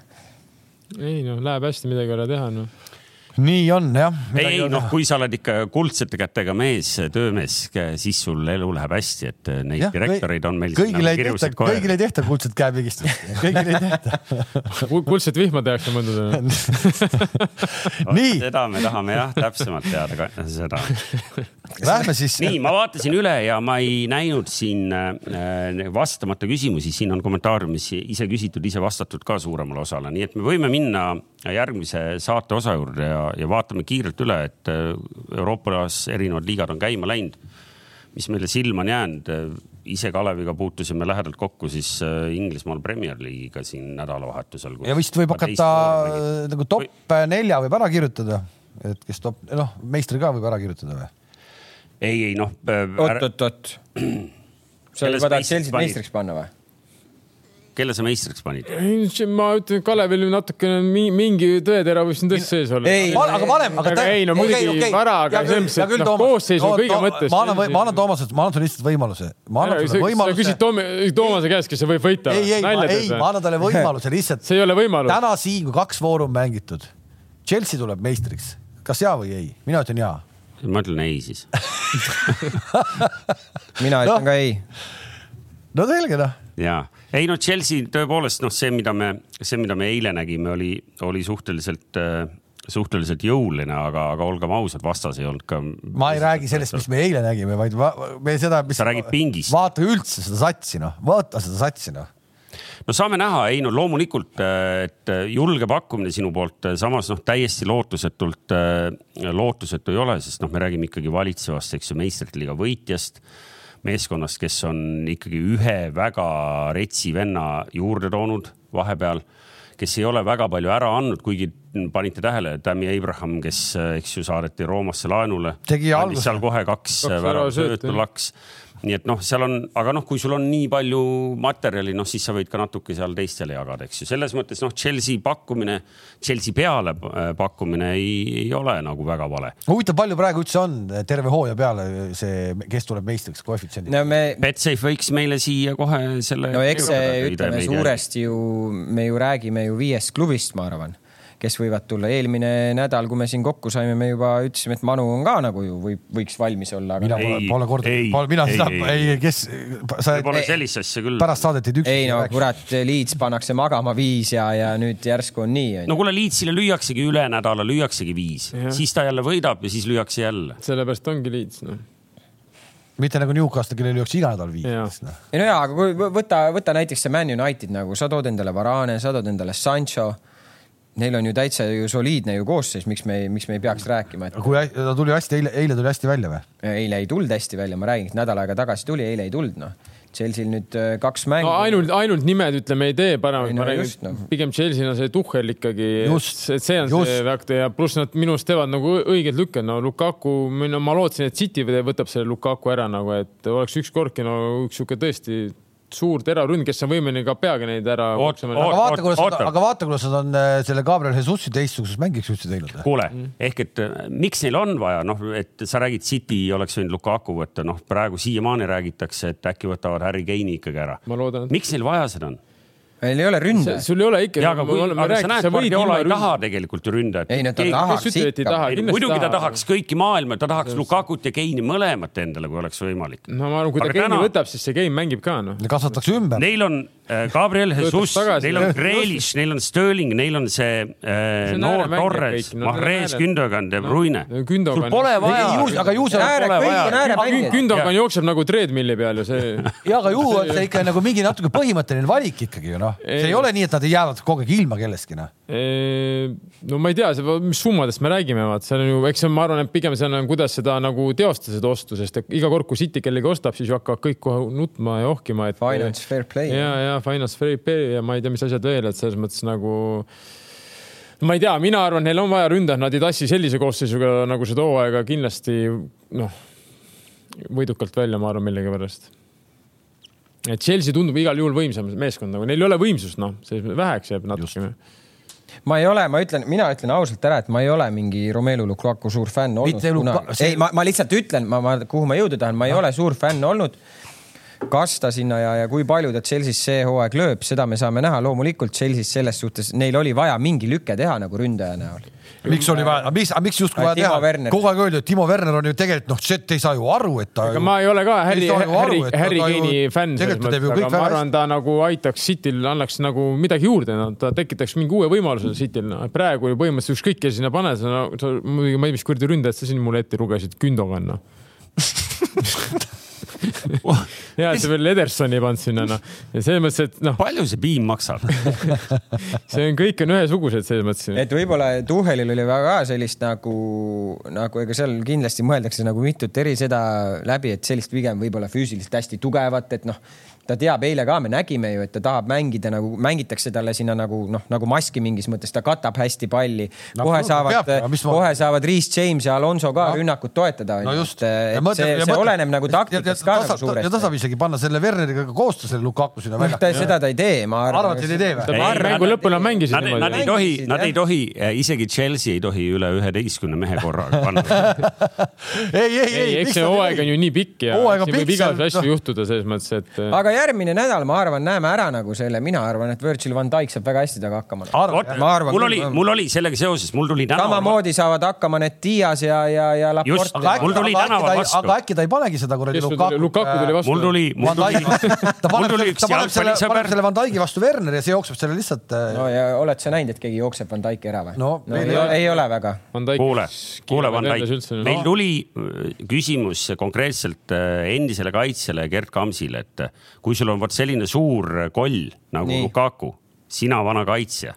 ei noh, läheb hästi, midagi ei ole teha noh. Nii on jah. ei, ei noh, kui sa oled ikka kuldsete kätega mees, töömees, siis sul elu läheb hästi, et neid Jah, direktoreid on meil. kõigile ei tehta, kõigile ei tehta kuldset käepigistust, kõigile ei tehta. kuldset vihma tehakse mõndudele. nii, seda me tahame jah, täpsemalt teada ka seda. lähme siis. nii, ma vaatasin üle ja ma ei näinud siin äh, vastamata küsimusi, siin on kommentaariumis ise küsitud, ise vastatud ka suuremale osale, nii et me võime minna järgmise saate osa juurde ja, ja vaatame kiirelt üle, et äh, Euroopas erinevad liigad on käima läinud. mis meile silma on jäänud, ise Kaleviga puutusime lähedalt kokku siis äh, Inglismaal Premier League'iga siin nädalavahetusel. ja vist võib hakata nagu top nelja võib ära kirjutada, et kes top, noh, meistri ka võib ära kirjutada või? ei, ei noh. sa Kelle juba sa tahad Chelsea't meistriks panna või? Kelle sa meistriks panid? ma ütlen, Kalevil natukene mi- mingi tõetera võib siin tõesti sees olla. Ei, aga vanem, aga ei, no muidugi vara, aga selles mõttes, et noh, koosseisu kõige mõttes- ma annan, ma annan Toomasele, ma annan sulle lihtsalt võimaluse. ma annan sulle sa võimaluse küsid. Toome, Toomase käest, kes võib võita. ei, ei, ei, ma annan talle võimaluse lihtsalt. see ei ole võimalus. täna siin, kui kaks vooru on mängitud, Chelsea tuleb meistriks, kas jaa või ei? mina ütlen jaa. ma ütlen ei siis. mina ütlen ka ei. no selge noh. ja ei no Chelsea tõepoolest noh, see, mida me, see, mida me eile nägime, oli, oli suhteliselt äh, suhteliselt jõuline, aga, aga olgem ausad, vastas ei olnud ka. ma ei räägi sellest, mis me eile nägime, vaid va, me seda, mis. Sa räägid pingist. vaata üldse seda satsi noh, vaata seda satsi noh. no saame näha, ei no loomulikult, et julge pakkumine sinu poolt, samas noh, täiesti lootusetult, lootusetu ei ole, sest noh, me räägime ikkagi valitsevast, eks ju, meistrite liiga võitjast meeskonnast, kes on ikkagi ühe väga retsi venna juurde toonud vahepeal, kes ei ole väga palju ära andnud, kuigi panite tähele, Tammy Abraham, kes, eks ju, saadeti Roomasse laenule. Tegi alguse. seal kohe kaks Kaks väravasöötu väravasöötu, laks. Nii et noh, seal on, aga noh, kui sul on nii palju materjali, noh siis sa võid ka natuke seal teistele jagada, eks ju, selles mõttes noh, Chelsea pakkumine, Chelsea peale äh, pakkumine ei, ei ole nagu väga vale. huvitav, palju praegu üldse on terve hooaja peale see, kes tuleb meistriks, koefitsiendid no.? no me, Betsafe võiks meile siia kohe selle. no eks see, ütleme suuresti ju, me ju räägime ju viiest klubist, ma arvan, kes võivad tulla. eelmine nädal, kui me siin kokku saime, me juba ütlesime, et Manu on ka nagu ju võib, võiks valmis olla, mina pole, pole kordagi mina ei, seda, ei. ei, kes, sa Pole ei- sellist asja küll. pärast saadetit üks. ei no kurat, Leeds pannakse magama viis ja, ja nüüd järsku on nii. no kuule, Leedsile lüüaksegi üle nädala, lüüaksegi viis, siis ta jälle võidab ja siis lüüakse jälle. sellepärast ongi Leeds, noh. mitte nagu Newcastle, kellel lüüakse iga nädal viis. noh. ei no jaa, aga kui võ- võta, võta näiteks see Man United nagu, sa tood endale Varane, sa tood endale Sancho. Neil on ju täitsa ju soliidne ju koosseis, miks me, miks me ei peaks rääkima, et kui ta tuli hästi, eile, eile tuli hästi välja või? eile ei tulnud hästi välja, ma räägin, nädal aega tagasi tuli, eile ei tulnud, noh. Chelsea'l nüüd äh, kaks mängu no ainult, ainult nimed, ütleme, ei tee paremaks no,, no ma räägin noh., pigem Chelsea'l on see Tuhhel ikkagi, Just, et see on just. see faktor ja pluss nad minu arust teevad nagu õiget lükke, no Lukaku, ma lootsin, et City võtab selle Lukaku ära nagu, et oleks ükskordki no üks sihuke tõesti suur teraründ, kes on võimeline ka peaga neid ära. Oot- aga oot- vaata, kuidas aga vaata, kuidas nad on äh, selle Gabriel Jesusi teistsuguseks mängiks üldse teinud. kuule, ehk et äh, miks neil on vaja, noh, et sa räägid, City oleks võinud Lukaku võtta, noh, praegu siiamaani räägitakse, et äkki võtavad Harry Kane'i ikkagi ära. miks neil vaja seda on? Meil ei ole ründajaid. sul ei ole ikka. ja aga kui, aga sa näed, Guardiola ei taha tegelikult ju ründajat. ei no ta tahaks ütleb, et ei ikka taha?. muidugi ta tahaks kõiki maailma, ta tahaks Lukakut ja Keini mõlemat endale, kui oleks võimalik. no ma arvan, kui ta Keini täna- võtab, siis see Kein mängib ka noh. kasvatatakse ümber. Neil on äh, Gabriel Jesus, neil on Grealish, neil on Sterling, neil on see äh, on noor Torres no Mahrez, Gündogan, De Bruyne No, Gündogan- sul pole vaja aga ju see pole vaja. Gündogan jookseb nagu treadmill'i peal ju see. ja aga ju on see ikka nagu mingi natuke põhimõtteline valik ikkagi ju noh, see Ei. ei ole nii, et nad jäävad kogu aeg ilma kellestki noh. no ma ei tea, mis summadest me räägime, vaat seal on ju, eks see on, ma arvan, et pigem see on, kuidas seda nagu teostada, seda ostu, sest iga kord, kui City kellegi ostab, siis ju hakkavad kõik kohe nutma ja ohkima, et. Finance fair play. ja, ja finance fair play ja ma ei tea, mis asjad veel, et selles mõttes nagu ma ei tea, mina arvan, neil on vaja ründajat, nad ei tassi sellise koosseisuga nagu seda hooaega kindlasti noh, võidukalt välja, ma arvan, millegipärast. Et Chelsea tundub igal juhul võimsam meeskond nagu, neil ei ole võimsust, noh, see väheks jääb natukene. ma ei ole, ma ütlen, mina ütlen ausalt ära, et ma ei ole mingi Romelu Lukaku suur fänn olnud Luka- see- ei, ma, ma lihtsalt ütlen, ma, ma, kuhu ma jõuda tahan, ma ei ole suur fänn olnud. kas ta sinna ja, ja kui palju ta Chelsea's see hooaeg lööb, seda me saame näha. loomulikult Chelsea's selles suhtes, neil oli vaja mingi lüke teha nagu ründaja näol miks oli vaja, miks, miks justkui vaja Timo teha Werner., kogu aeg öeldi, et Timo Werner on ju tegelikult noh, Chet ei saa ju aru, et ta aga ju- ma ei ole ka Harry Harry Harry Kane'i fänn aga ma arvan, ta nagu aitaks Cityl, annaks nagu midagi juurde, no ta tekitaks mingi uue võimaluse Cityl no.. praegu ju põhimõtteliselt ükskõik, kes sinna paned, sa no,, sa muidugi ma ei tea, mis kuradi ründajat sa siin mulle ette lugesid, Gündogan noh. hea, et sa veel Edersoni ei pannud sinna noh, ja selles mõttes, et noh, palju see piim maksab? see on, kõik on ühesugused selles mõttes. et võib-olla Tuhelil oli väga sellist nagu, nagu ega seal kindlasti mõeldakse nagu mitut eri seda läbi, et sellist pigem võib-olla füüsiliselt hästi tugevat, et noh, ta teab, eile ka me nägime ju, et ta tahab mängida nagu, mängitakse talle sinna nagu noh, nagu maski mingis mõttes, ta katab hästi palli No kohe saavad kohe saavad Reece James ja Alonso ka No. rünnakut toetada. no just. et see, see oleneb nagu taktikast ka nagu ja ta saab suuresti. isegi panna selle Werneriga ka koostöö selle Lukaku sinna noh, välja. seda ta ei tee, ma arvan. arvad, et ei tee või? Mängu lõpul nad mängisid Nad, niimoodi. nad ei tohi, nad ei tohi, isegi Chelsea ei tohi üle üheteistkümne mehe korraga panna. ei, ei, ei, ei. eks see hooaeg on ju nii pikk ja siin võib igasuguseid asju noh. juhtuda selles mõttes, et aga järgmine nädal, ma arvan, näeme ära nagu selle, mina arvan, et Virgil van Dijk saab väga hästi temaga hakkama. ma arvan mul oli mul oli sellega seoses, mul tuli täna. samamoodi saavad hakkama need Dias ja, ja, ja Just, Laporte aga Mul äkki, ta aga äkki ta ei panegi seda kuradi Lukaku tuli, Lukaku tuli vastu. mul tuli, mul Van tuli Dijk, ta paneb ta paneb selle, paneb selle Van Dijk'i vastu Werneri ja see jookseb selle lihtsalt. no ja oled sa näinud, et keegi jookseb Van Dijk'i ära või? No, no ei, ei ole. väga. kuule, kuule, Van Dijk, meil tuli äh, küsimus konkreetselt äh, endisele kaitsjale Gerd Kamsile, et äh, kui sul on vot selline suur koll nagu Nii. Lukaku, sina vana kaitsja,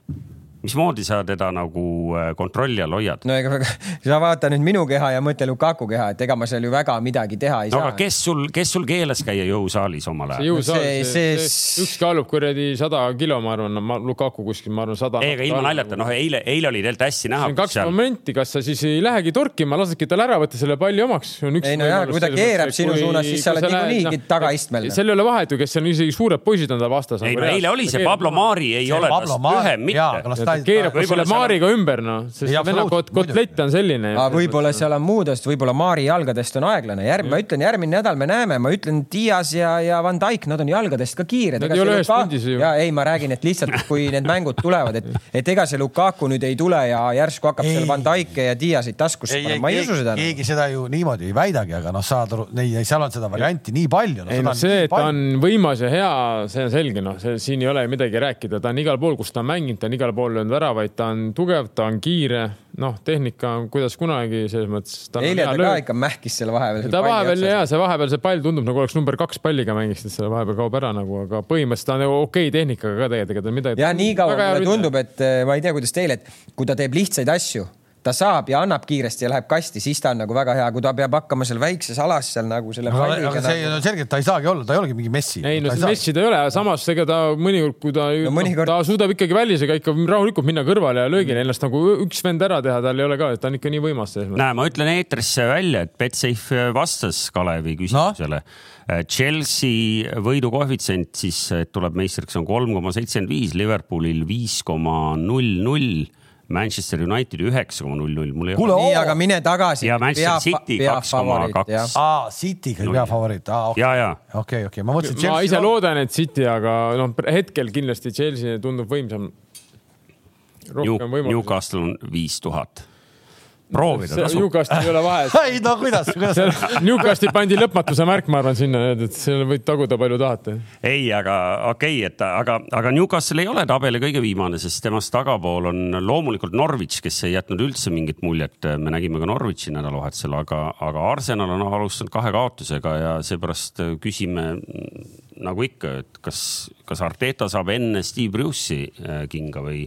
mismoodi sa teda nagu äh, kontrolli all hoiad? no ega sa vaata nüüd minu keha ja mõtle Lukaku keha, et ega ma seal ju väga midagi teha ei no saa aga. kes sul, kes sul keelas käia jõusaalis omal ajal? jõusaal, see- see, üks kaalub kuradi sada kilo, ma arvan, ma Lukaku kuskil, ma arvan sada. ei, aga ilma naljata, noh, eile, eile oli tegelikult hästi näha kaks momenti, kas sa siis ei lähegi torkima, lasedki tal ära võtta selle palli omaks. Ei no jah, kui ta keerab sinu suunas, siis sa oled niikuinii tagaistmel. seal ei ole vahet ju, kes seal isegi suured poisid on ta vastas. ei no eile oli see Pablo Mari ei ole Pablo tast Mari- lühem jaa, mitte ta keerab Võib-olla selle seal on- Maariga ümber, noh, sest Jaa, venna kot- kotlett on selline. aga võib-olla seal on muudest, võib-olla Maari jalgadest on aeglane, järg-, ma ütlen, järgmine nädal me näeme, ma ütlen, Dias ja, ja Van Dijk, nad on jalgadest ka kiired. Nad ei ole ühes pundis ju. ja ei, ma räägin, et lihtsalt kui need mängud tulevad, et, et ega see Lukaku nüüd ei tule ja järsku hakkab Ei. seal Van Dijk'e ja Diasit taskusse panema, ma ei usu seda. keegi seda ju niimoodi ei väidagi, aga noh, saad aru, ei, seal on seda varianti nii palju no,. ei no see, et ta on võimas ja hea, see on selge, noh, see siin ei ole midagi rääkida, ta on igal pool, kus ta on mänginud, ta on igal pool löönud väravaid, ta on tugev, ta on kiire, noh, tehnika on kuidas kunagi selles mõttes. eile ta ka ikka mähkis selle vahepeal. ta vahepeal ja see vahepeal see pall tundub nagu oleks number kaks palliga mängis, et selle vahepeal kaob ära nagu, aga põhimõtteliselt ta on nagu okei tehnikaga ka tegelikult, ega ta midagi. ja nii kaua mulle tundub, et eh, ma ei tea, kuidas teile, et kui ta teeb lihtsaid asju, ta saab ja annab kiiresti ja läheb kasti, siis ta on nagu väga hea, kui ta peab hakkama seal väikses alas seal nagu selle aga, aga see nagu... on selge, et ta ei saagi olla, ta ei olegi mingi messi. ei no see Messi ta ei ole, samas ega ta mõnikord, kui ta No no,, mõnikord- ta suudab ikkagi välisega ikka rahulikult minna kõrvale ja löögile ennast nagu üks vend ära teha, tal ei ole ka, ta on ikka nii võimas näe, ma ütlen eetrisse välja, et Betsafe vastas Kalevi küsimusele no.. Chelsea võidukoefitsient siis et tuleb meistriks on kolm koma seitsekümmend viis, Liverpoolil viis koma null null, Manchester Unitedi üheksa koma null null, mul ei ole. nii, aga mine tagasi. Ja Manchester City 2,2. aa, City'ga ei pea favoriit, aa okei ja, ja okei, okei, ma mõtlesin. ma ise loodan, et City, aga noh, hetkel kindlasti Chelsea tundub võimsam. Newcastle on viis tuhat. Proovida tasub. Newcastle ei ole vahet. ei no kuidas, kuidas seal Newcastle'i pandi lõpmatuse märk, ma arvan, sinna, et seal võid taguda palju tahate. ei, aga okei okay,, et aga, aga Newcastle ei ole tabeli kõige viimane, sest temast tagapool on loomulikult Norwich, kes ei jätnud üldse mingit muljet. me nägime ka Norwichi nädalavahetusel, aga, aga Arsenal on alustanud kahe kaotusega ja seepärast küsime nagu ikka, et kas, kas Arteta saab enne Steve Bruce'i äh, kinga või?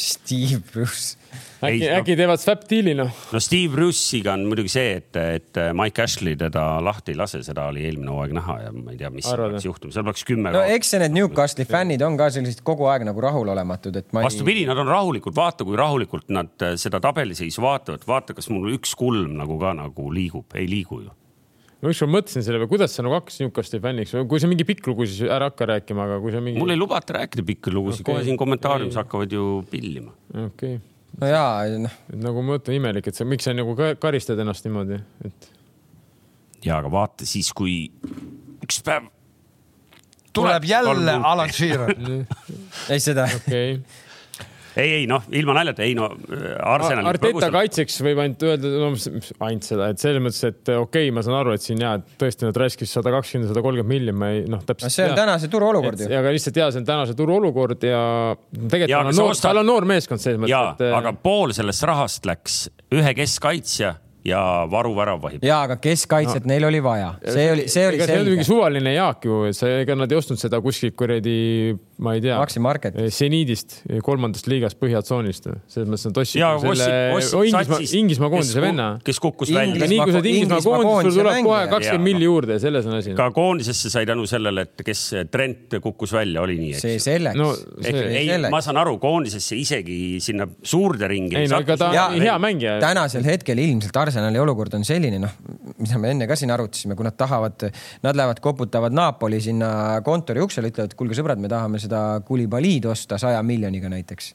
Steve Bruce. äkki Ei,, no- äkki teevad swap deal'i noh. no Steve Bruce'iga on muidugi see, et, et Mike Ashley teda lahti ei lase, seda oli eelmine hooaeg näha ja ma ei tea, mis seal Arvad, peaks juhtuma, seal peaks kümme no kaotust eks see need Newcastle'i fännid on ka sellised kogu aeg nagu rahulolematud, et ma ei. vastupidi, nad on rahulikud, vaata, kui rahulikult nad äh, seda tabeliseisu vaatavad, vaata, kas mul üks kulm nagu ka nagu liigub, ei liigu ju. Ma ükskord mõtlesin selle peale, kuidas sa nagu hakkasid Newcastle'i fänniks, kui see mingi pikk lugu, siis ära hakka rääkima, aga kui see mingi. mul ei lubata rääkida pikki lugusid Okei. okay., kohe siin kommentaariumis hakkavad ju pillima. okei okay., no jaa, noh, et nagu ma mõtlen imelik, et sa, miks sa nagu ka- karistad ennast niimoodi, et ja aga vaata siis, kui üks päev tuleb jälle Alan Shearer. ei seda, okei. ei, ei noh, ilma naljata, ei no äh, Arsenali Arteta kaitseks võib ainult öelda, no ainult seda, et selles mõttes, et okei okay,, ma saan aru, et siin jaa, et tõesti nad raiskis sada kakskümmend, sada kolmkümmend miljonit, ma ei noh, täpselt. no see on tänase turu olukord ju. aga lihtsalt jaa, see on tänase turu olukord ja tegelikult Ja on sa noor, ostad- tal on noor meeskond selles mõttes, jaa et, äh, aga pool sellest rahast läks ühe keskkaitsja ja varuväravahi. ja aga keskkaitset no. neil oli vaja, see oli, see oli ega see on mingi suvaline jaak ju, et see, ega nad ei ostnud seda kuskilt kuradi, ma ei tea. Maxi Market. seniidist, kolmandast liigast põhjatsoonist. selles mõttes nad ostsid ja ju selle Inglismaa, Inglismaa koondise venna. kes kukkus välja aga nii kui sa oled Inglismaa koondis, sul tuleb kohe kakskümmend milli juurde ja selles on asi. ka koondisesse sai tänu sellele, et kes Trent kukkus välja, oli nii, see eks. selleks no see, ei, ma saan aru, koondisesse isegi sinna suurde ringi. ei no ega ta on hea mängija. tänasel hetkel ilmselt Arsenali olukord on selline, noh, mida me enne ka siin arutasime, kui nad tahavad, nad lähevad koputavad Napoli sinna kontori uksele, ütlevad, kuulge sõbrad, me tahame seda Kulibaliid osta saja miljoniga näiteks.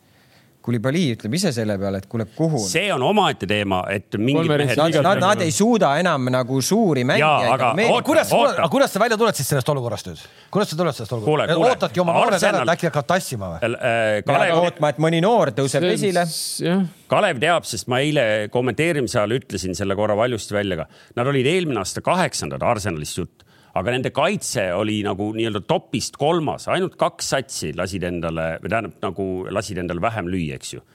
Kulibali ütleb ise selle peale, et kuule, kuhu. see on omaette teema, et mingid mehed Nad, nad, nad ei suuda enam nagu suuri mängijaid aga meelitada. oota, kuidas, Oota. kuidas sa välja tuled siis sellest olukorrast nüüd? kuidas sa tuled sellest olukorrast? ootadki oma noored ära, Arsenal- et äkki hakkavad tassima või? Äh, Kalev, ootma, et mõni noor tõuseb esile. jah, Kalev teab, sest ma eile kommenteerimise ajal ütlesin selle korra valjusti välja ka. Nad olid eelmine aasta kaheksandad, Arsenalist jutt, aga nende kaitse oli nagu nii-öelda topist kolmas, ainult kaks satsi lasid endale, või tähendab nagu lasid endale vähem lüüa, eks ju.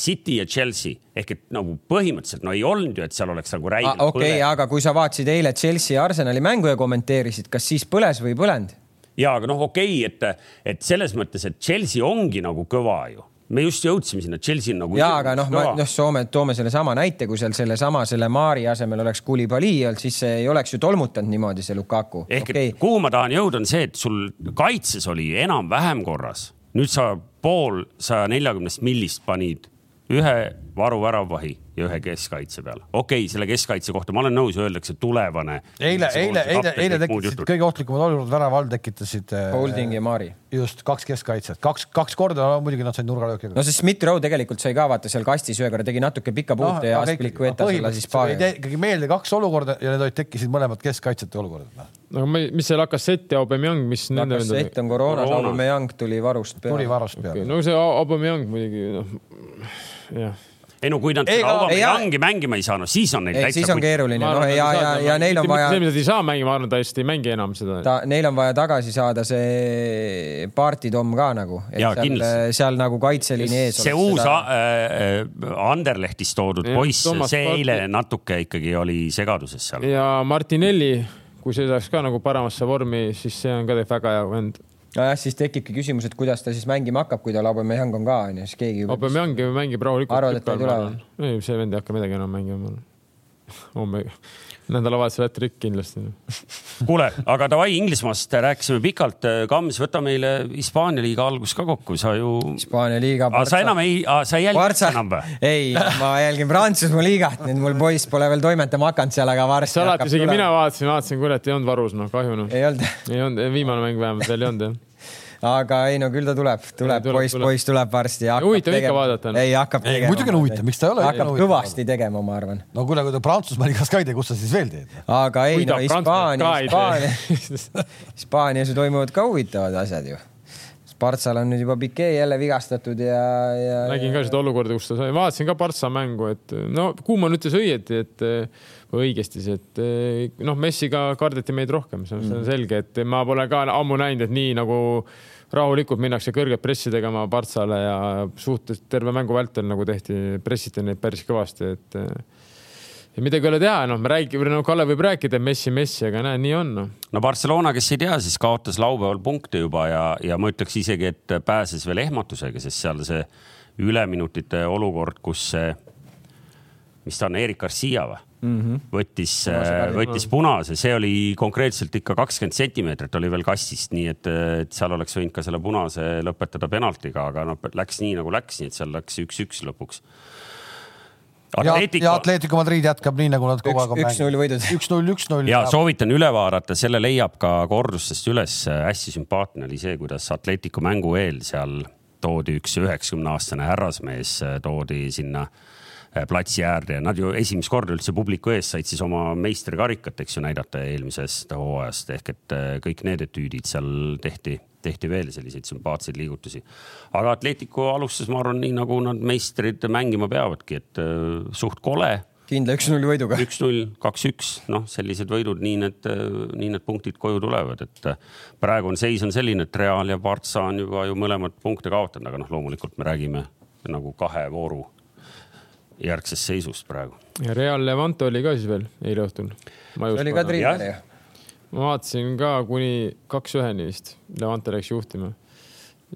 City ja Chelsea ehk et nagu põhimõtteliselt no ei olnud ju, et seal oleks nagu räigelt Ah, okei, aga kui sa vaatasid eile Chelsea ja Arsenali mängu ja kommenteerisid, kas siis põles või ei põlenud? ja aga noh, okei okay,, et, et selles mõttes, et Chelsea ongi nagu kõva ju. Me just jõudsime sinna, Chelsea nagu. ja aga noh, noh, Soome, toome sellesama näite, kui seal sellesama, selle Maari asemel oleks Kulibali olnud, siis see ei oleks ju tolmutanud niimoodi, see Lukaku. ehk et okay., kuhu ma tahan jõuda, on see, et sul kaitses oli enam-vähem korras. nüüd sa pool saja neljakümnest millist panid ühe varuväravahi ja ühe keskkaitse peale. okei okay,, selle keskkaitse kohta ma olen nõus, öeldakse tulevane. eile, eile, eile, eile tekitasid kõige ohtlikumad olukorrad värava all tekitasid. Holding ja Maari. just kaks keskkaitset, kaks, kaks korda no, muidugi nad said nurgalööki. no see Smith Rowe tegelikult sai ka vaata seal kastis ühe korra tegi natuke pika puute ja Aspilicueta selle siis paari. ikkagi meelde kaks olukorda ja need olid, tekkisid mõlemad keskkaitsjate olukorrad. noh. ei, mis see Lacazette ja Aubameyang, mis nende Lacazette on koroonas, Koroona. Aubameyang tuli varust tuli peale. varust peale okay.. no see Aubameyang muidugi noh, jah. Ei no kui nad Aubameyangi mängima ei saa, no siis on neil ei, siis on keeruline, noh ja, ja, ja neil on vaja see, mida ta ei saa mängima, ma arvan, ta vist ei mängi enam seda. ta, neil on vaja tagasi saada see Parti Tom ka nagu. Seal seal nagu kaitseliini ees. see uus seda... äh, Anderlehtist toodud poiss, see eile natuke ikkagi oli segaduses seal. ja Martinelli, kui see saaks ka nagu paremasse vormi, siis see on ka tegelikult väga hea vend. nojah, siis tekibki küsimus, et kuidas ta siis mängima hakkab, kui tal Aubameyang on ka onju, siis keegi. Aubameyang mängib rahulikult. Arvad, et ta ei tule ei, see vend ei hakka midagi enam mängima, homme, nädalavahetusel läheb trikk kindlasti. kuule, aga davai, Inglismaast rääkisime pikalt. Kams, võta meile Hispaania liiga algus ka kokku, sa ju. Hispaania liiga. sa enam ei, sa ei jälgi Barca enam või? ei, ma jälgin Prantsusmaa liigat, nüüd mul poiss pole veel toimetama hakanud seal, aga varsti. sa alati, isegi mina vaatasin, vaatasin, kuule, et ei olnud varus, noh, kahju noh. ei olnud, ei olnud, viimane mäng vähemalt veel ei olnud jah. Aga ei no küll ta tuleb, tuleb, tuleb, poiss, tuleb. poiss tuleb varsti ja huvitav ikka vaadata, noh. ei, hakkab ei, muidugi on huvitav, miks ta ei ole. hakkab kõvasti tegema, ma arvan. no kuule, kui ta Prantsusmaa liigas ka ei tee, kus sa siis veel teed? aga ei Kui no Hispaania, Hispaania, Hispaanias ju toimuvad ka huvitavad asjad ju. Spartsal on nüüd juba Piquet jälle vigastatud ja, ja. nägin ka seda olukorda, kus ta sai, vaatasin ka Partsa mängu, et no Kuumann ütles õieti, et või õigesti, et noh, Messiga kardeti meid rohkem, see on, see on selge, et ma pole ka ammu näinud, et nii nagu rahulikult minnakse kõrget pressi tegema Partsale ja suhteliselt terve mängu vältel nagu tehti, pressiti neid päris kõvasti, et ja midagi ei ole teha, noh, me räägime, no Kalle võib rääkida Messi, Messi, aga näe, nii on noh. no Barcelona, kes ei tea, siis kaotas laupäeval punkte juba ja, ja ma ütleks isegi, et pääses veel ehmatusega, sest seal see üleminutite olukord, kus see, mis ta on, Erik Garcia või mm? -hmm. võttis, võttis punase, see oli konkreetselt ikka kakskümmend sentimeetrit oli veel kastist, nii et, et seal oleks võinud ka selle punase lõpetada penaltiga, aga noh, läks nii nagu läks, nii et seal läks üks-üks lõpuks. ja, ja Atletico Madrid jätkab nii, nagu nad kogu aeg on üks-null võidud. üks-null, üks-null. ja soovitan üle vaadata, selle leiab ka kordustest üles. hästi sümpaatne oli see, kuidas Atletico mängu eel seal toodi üks üheksakümne aastane härrasmees toodi sinna äh, platsi äärde ja nad ju esimest korda üldse publiku ees said siis oma meistrikarikat, eks ju, näidata eelmisest hooajast ehk et äh, kõik need etüüdid seal tehti tehti veel selliseid sümpaatseid liigutusi. aga Atletico alustas, ma arvan, nii nagu nad meistrid mängima peavadki, et äh, suht kole kindla üks-null võiduga. üks-null, kaks-üks, noh, sellised võidud, nii need, nii need punktid koju tulevad, et praegu on seis on selline, et Real ja Partsa on juba ju mõlemad punkte kaotanud, aga noh, loomulikult me räägime nagu kahe vooru järgsest seisust praegu. ja Real Levante oli ka siis veel eile õhtul. see oli ka triiler ju. ma vaatasin ka kuni kaks-üheni vist, Levante läks juhtima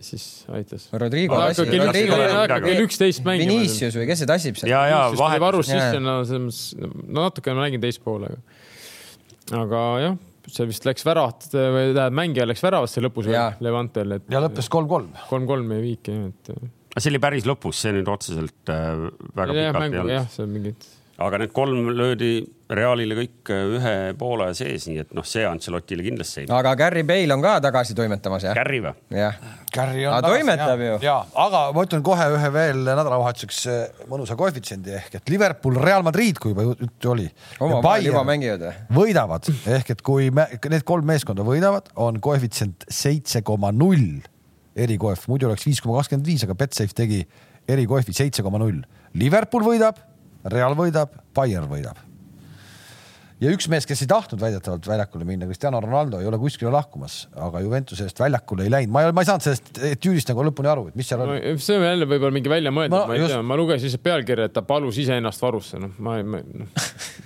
siis aitas. Rodrigo lasi. kell üksteist mängima. Vinicius või kes see tassib seal? ja, ja vahet. varus sisse, no selles mõttes, no natukene ma nägin teist poolega. aga jah, see vist läks väravat või tähendab, mängija läks väravasse lõpus veel Levantel, et. ja lõppes kolm-kolm. kolm-kolm jäi viiki, et. See oli päris lõpus, see nüüd otseselt äh, väga ja, pikalt ei olnud. jah, seal mingid aga need kolm löödi Realile kõik äh, ühe poole sees, nii et noh, see Ancelotile kindlasti ei. aga Gary Bale on ka tagasi toimetamas jah? Gary või? jah. Gary on. toimetab ju. ja, aga ma ütlen kohe ühe veel nädalavahetuseks äh, mõnusa koefitsiendi ehk et Liverpool, Real Madrid, kui juba juttu oli. omavahel juba mängivad või? võidavad ehk et kui me, need kolm meeskonda võidavad, on koefitsient seitse koma null erikoef, muidu oleks viis koma kakskümmend viis, aga Betsafe tegi erikoefi seitse koma null. Liverpool võidab Real võidab, Bayern võidab. Ja üks mees, kes ei tahtnud väidetavalt väljakule minna, Cristiano Ronaldo ei ole kuskile lahkumas, aga Juventuse eest väljakule ei läinud. ma ei, ma ei saanud sellest etüüdist nagu lõpuni aru, et mis seal on no,. see on jälle võib-olla mingi väljamõeldud no,, ma ei just... tea, ma lugesin lihtsalt pealkirja, et ta palus iseennast varusse, noh, ma ei, ma, no,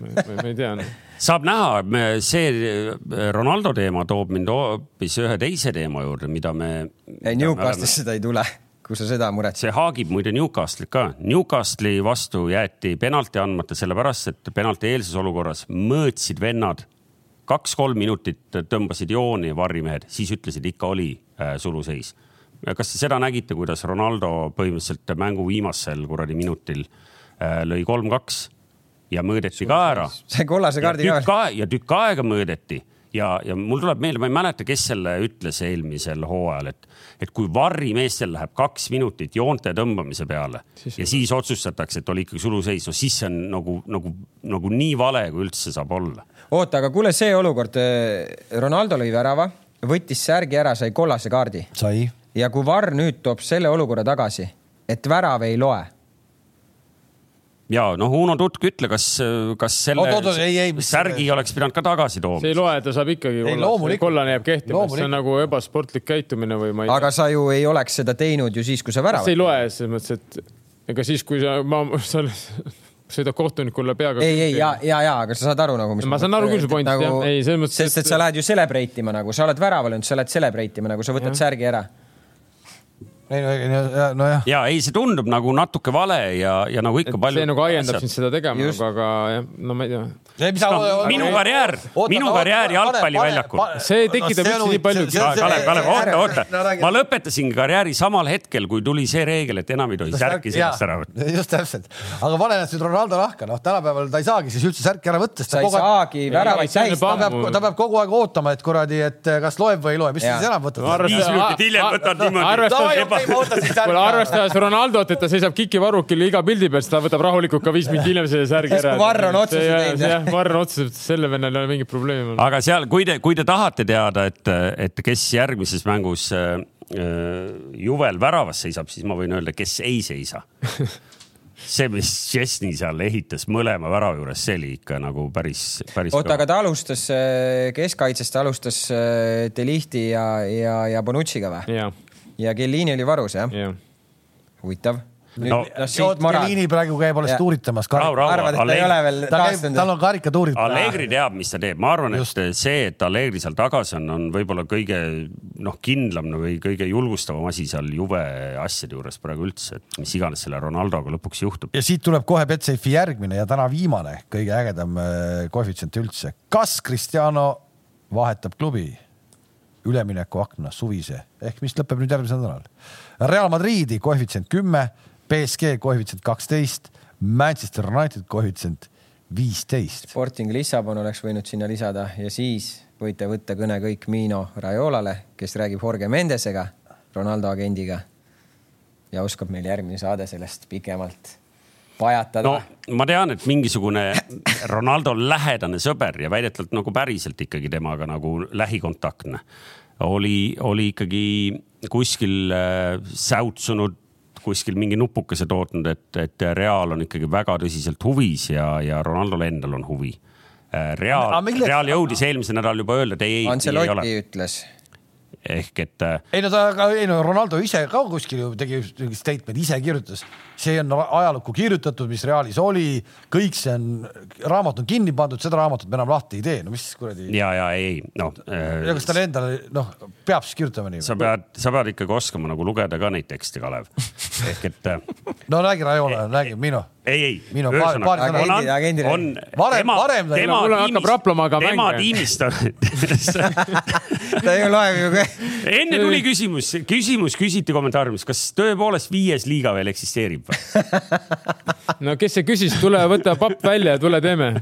ma, ma, ei tea no. saab näha, see Ronaldo teema toob mind hoopis ühe teise teema juurde, mida me. ei, Newcastle'isse ta ei tule kui sa seda muretsed. see haagib muide Newcastle'it ka. Newcastle'i vastu jäeti penalti andmata sellepärast, et penalti eelses olukorras mõõtsid vennad kaks-kolm minutit tõmbasid jooni varrimehed, siis ütlesid ikka oli äh, suluseis. kas te seda nägite, kuidas Ronaldo põhimõtteliselt mängu viimasel kuradi minutil äh, lõi kolm-kaks ja mõõdeti ka ära. sai kollase kaardi ka. ja tükk aega mõõdeti ja, ja mul tuleb meelde, ma ei mäleta, kes selle ütles eelmisel hooajal, et, et kui varrimeestel läheb kaks minutit joonte tõmbamise peale siis ja siis otsustatakse, et oli ikkagi suluseis, no siis see on nagu, nagu, nagu nii vale, kui üldse saab olla. oota, aga kuule, see olukord, eh, Ronaldo lõi värava, võttis särgi ära, sai kollase kaardi. sai. ja kui Varr nüüd toob selle olukorra tagasi, et värav ei loe ja noh, Uno Tutk, ütle, kas, kas selle oot, oot, ei, ei, särgi see... oleks pidanud ka tagasi tooma? see ei loe, ta saab ikkagi kollane, kollane jääb kehtima, see on nagu ebasportlik käitumine või ma ei tea. aga sa ju ei oleks seda teinud ju siis, kui sa väravat. see ei loe selles mõttes, et ega siis, kui sa, ma, sa sõidab kohtunikule peaga. ei, ei ja, ja, ja, aga sa saad aru nagu. ma saan aru küll su pointist nagu, jah, ei selles mõttes. sest et sa lähed ju celebrate ima nagu, sa oled väraval olnud, sa lähed celebrate ima nagu, sa võtad ja. särgi ära ei no, nojah. ja ei, see tundub nagu natuke vale ja, ja nagu ikka et palju. see nagu ajendab sind seda tegema, aga jah, no ma ei tea. No, minu karjäär, minu karjäär jalgpalliväljakul. see tekitab üldse nii palju. Kalev, Kalev, oota, oota, ma lõpetasin karjääri samal hetkel, kui tuli see reegel, et enam ei tohi särki sellest ära võtta. just täpselt, aga pane nüüd Ronaldo nahka, noh, tänapäeval ta ei saagi siis üldse särki ära võtta. sa ei saagi väravaid täis. ta peab, ta peab kogu aeg ootama, et kuradi, et kas loeb või ei loe, mis sa siis enam võtad. viis minutit hiljem võtad niimoodi kuule, arvestades Ronaldot, et ta seisab kikivarrukil iga pildi peal, siis ta võtab rahulikult ka viis minutit hiljem selle särgi ära. Varr on otsuse teinud. jah, Varr otsustab, selle vennal ei ole mingit probleemi. aga seal, kui te, kui te tahate teada, et, et kes järgmises mängus äh, Juvel väravas seisab, siis ma võin öelda, kes ei seisa see, mis Chesney seal ehitas mõlema värava juures, see oli ikka nagu päris, päris. oota, aga ta alustas keskkaitsest, ta alustas Delihti ja, ja, ja Bonucci'ga või? Ja Kellini oli varus, jah ja.? huvitav no, no Kellini praegu käib alles tuuritamas. arvad, et ta ei ole veel taastunud? tal on karikatuurid. Allegri teab, mis ta teeb, ma arvan, et see, et Allegri seal tagasi on, on võib-olla kõige noh, kindlam või kõige julgustavam asi seal Juve asjade juures praegu üldse, et mis iganes selle Ronaldoga lõpuks juhtub. ja siit tuleb kohe Betsafe'i järgmine ja täna viimane kõige ägedam äh, koefitsient üldse. kas Cristiano vahetab klubi? Üleminekuakna suvise ehk mis lõpeb nüüd järgmisel nädalal. Real Madridi koefitsient kümme, BSG koefitsient kaksteist, Manchester United koefitsient viisteist. Sporting Lissabon oleks võinud sinna lisada ja siis võite võtta kõne kõik Mino Raiolale, kes räägib Jorge Mendesega, Ronaldo agendiga. ja oskab meil järgmine saade sellest pikemalt pajatada no ma tean, et mingisugune Ronaldo lähedane sõber ja väidetavalt nagu päriselt ikkagi temaga nagu lähikontaktne oli, oli ikkagi kuskil äh, säutsunud kuskil mingi nupukese tootnud, et, et Real on ikkagi väga tõsiselt huvis ja, ja Ronaldol endal on huvi. Äh, Real, Real jõudis eelmisel nädalal juba öelda, et ei, ei, ei ole. ütles ehk et. Äh, ei no ta, ei no Ronaldo ise ka kuskil ju tegi mingi statement'i, ise kirjutas, see on ajalukku kirjutatud, mis Realis oli, kõik see on, raamat on kinni pandud, seda raamatut me enam lahti ei tee, no mis kuradi. ja, ja ei, noh äh,. ja kas talle endale, noh, peab siis kirjutama nii? sa pead, sa pead ikkagi oskama nagu lugeda ka neid tekste, Kalev, ehk et. Äh, no räägi, Raiola, räägi, Minu ei, ei. minu paari, paari sõnaga. agendi, on, varem, varem. tema hakkab Raplamaga mängima. tema tiimist on ta ei loe ju ka. enne tuli küsimus, küsimus küsiti kommentaariumis, kas tõepoolest viies liiga veel eksisteerib või? no kes see küsis, tule võta papp välja ja tule teeme.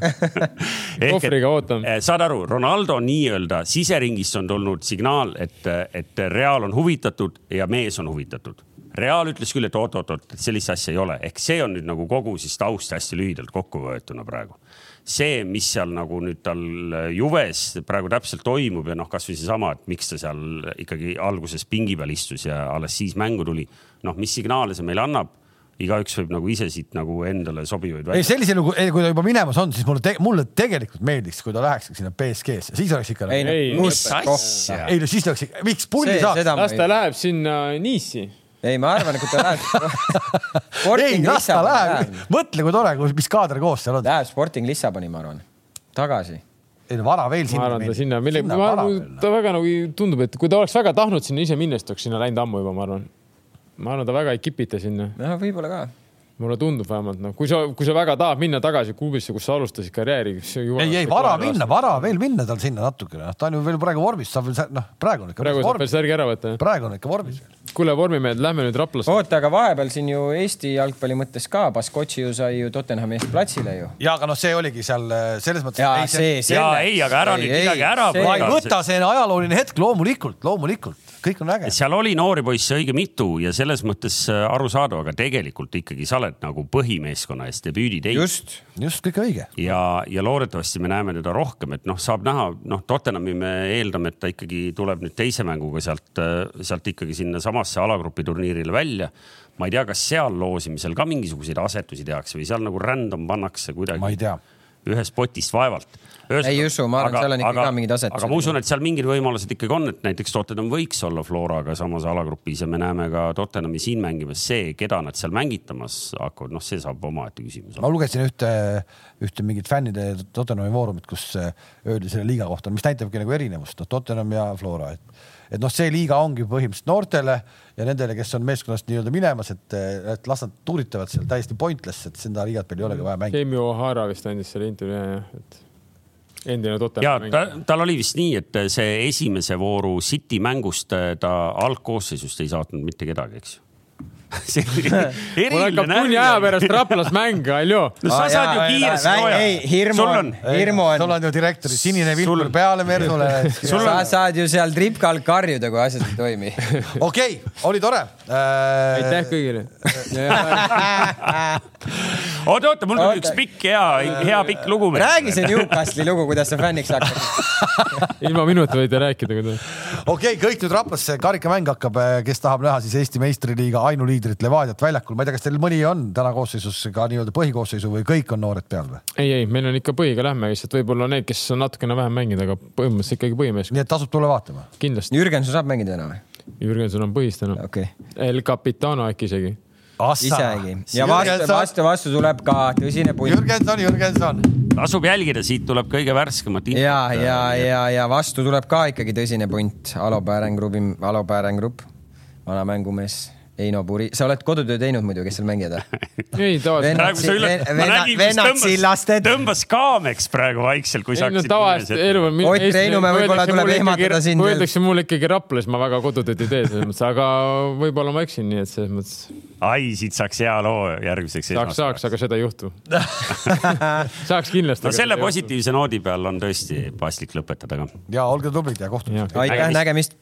kohvriga ootan. Eh, saad aru, Ronaldo nii-öelda siseringist on tulnud signaal, et, et Real on huvitatud ja mees on huvitatud Real ütles küll, et oot-oot-oot, et sellist asja ei ole, ehk see on nüüd nagu kogu siis taust hästi lühidalt kokku võetuna praegu. see, mis seal nagu nüüd tal Juves praegu täpselt toimub ja noh, kasvõi seesama, et miks ta seal ikkagi alguses pingi peal istus ja alles siis mängu tuli. noh, mis signaale see meile annab igaüks võib nagu ise siit nagu endale sobivaid. ei sellisel juhul, kui ta juba minemas on, siis mulle te,, mulle tegelikult meeldiks, kui ta läheks sinna BSG-sse, siis oleks ikka. ei, ei, ei no siis oleks ikka, miks pulli saaks? las ta läheb sinna Nice'i ei, ma arvan, et kui ta läheb ei, las ta läheb, mõtle, kui tore, mis kaader koos seal on. Läheb Sporting Lissaboni, ma arvan, tagasi ei no vara veel sinna. ma arvan, ta sinna, mille, ta väga nagu tundub, et kui ta oleks väga tahtnud sinna ise minna, siis ta oleks sinna läinud ammu juba, ma arvan. ma arvan, ta väga ei kipita sinna. noh, võib-olla ka mulle tundub vähemalt noh, kui sa, kui sa väga tahad minna tagasi klubisse, kus sa alustasid karjääri. ei, ei vara minna, vara veel minna tal sinna natukene, noh, ta on ju veel praegu vormis, saab veel noh, praegu on ikka. praegu saab veel särgi ära võtta. praegu on ikka vormis. kuule, vormimehed, lähme nüüd Raplasse. oota, aga vahepeal siin ju Eesti jalgpalli mõttes ka, Baskotši ju sai ju Tottenhami eest platsile ju. ja, aga noh, see oligi seal selles mõttes. ja, see, see. ja ei, aga ära nüüd midagi ära. võta see ajalooline hetk, loomulikult, loomulikult kõik on äge. seal oli noori poisse õige mitu ja selles mõttes äh, arusaadav, aga tegelikult ikkagi sa oled nagu põhimeeskonna eest debüüdi teinud. just, just kõik õige. ja, ja loodetavasti me näeme teda rohkem, et noh, saab näha, noh, Tottenhami me eeldame, et ta ikkagi tuleb nüüd teise mänguga sealt, äh, sealt ikkagi sinnasamasse alagrupi turniirile välja ma ei tea, kas seal loosimisel ka mingisuguseid asetusi tehakse või seal nagu random pannakse kuidagi. ma ei tea ühest potist vaevalt. ei usu, ma arvan, seal on ikka ka mingid asetused. aga ma usun, et seal mingid võimalused ikkagi on, et näiteks Tottenham võiks olla Floraga samas alagrupis ja me näeme ka Tottenhami siin mängimas. see, keda nad seal mängitamas hakkavad, noh, see saab omaette küsimus. ma lugesin ühte, ühte mingit fännide Tottenhami foorumit, kus öeldi selle liiga kohta, mis näitabki nagu erinevust, noh, Tottenham ja Flora, et et noh, see liiga ongi põhimõtteliselt noortele ja nendele, kes on meeskonnast nii-öelda minemas, et, et las nad tuuritavad seal täiesti pointless, et seda liigat meil ei olegi vaja mängida. Keimi O'Hara vist andis selle intervjuu jah, et endine Tottenhami mängija. Ta, tal oli vist nii, et see esimese vooru City mängust ta algkoosseisust ei saatnud mitte kedagi, eks ju mul hakkab tunni aja pärast Raplas mäng, Aljo. no sa saad ju kiiresti sooja. ei, hirmu on, hirmu on. sul on ju direktori sinine vilkur peale Merdule. sa saad ju seal tripkal karjuda, kui asjad ei toimi. okei, oli tore. aitäh kõigile. oota, oota, mul tuli üks pikk, hea, hea pikk lugu. räägi see Newcastle'i lugu, kuidas sa fänniks hakkad. ilma minuta võite rääkida, kui tahate. okei kõik nüüd Raplasse, karikamäng hakkab, kes tahab näha siis Eesti meistriliiga ainuliidri liidrit Levadiat väljakul, ma ei tea, kas teil mõni on täna koosseisus ka nii-öelda põhikoosseisu või kõik on noored peal või? ei, ei, meil on ikka põhiga lähme, lihtsalt võib-olla need, kes on natukene vähem mänginud, aga põhimõtteliselt ikkagi põhimees. nii et tasub tulla vaatama? kindlasti. Jürgenson saab mängida täna või? Jürgenson on põhis täna okay.. El Capitano äkki isegi. isegi ja vastu, vastu, vastu tuleb ka tõsine punt. Jürgenson, Jürgenson. tasub jälgida, siit tuleb kõige värskemat infot. ja, ja, ja, ja vastu tuleb ka ikkagi tõsine punt. Alo Päärengrupi, Alo Päärengrupp, vana mängumees Heino Puri, sa oled kodutöö teinud muidu, kes seal mängivad või? ei, tavaliselt. tõmbas kaameks praegu vaikselt, kui sa hakkasid. tavaliselt elu on. Ott Reinumäe võib-olla tuleb ehmatada sind. kui öeldakse mulle ikkagi Raplas, ma väga kodutööd ei tee selles mõttes, aga võib-olla ma eksin, nii et selles mõttes. ai, siit saaks hea loo järgmiseks. saaks, saaks, aga seda ei juhtu saaks kindlasti. no selle positiivse noodi peal on tõesti paslik lõpetada ka. ja olge tublid ja kohtumiseni. aitäh, nägemist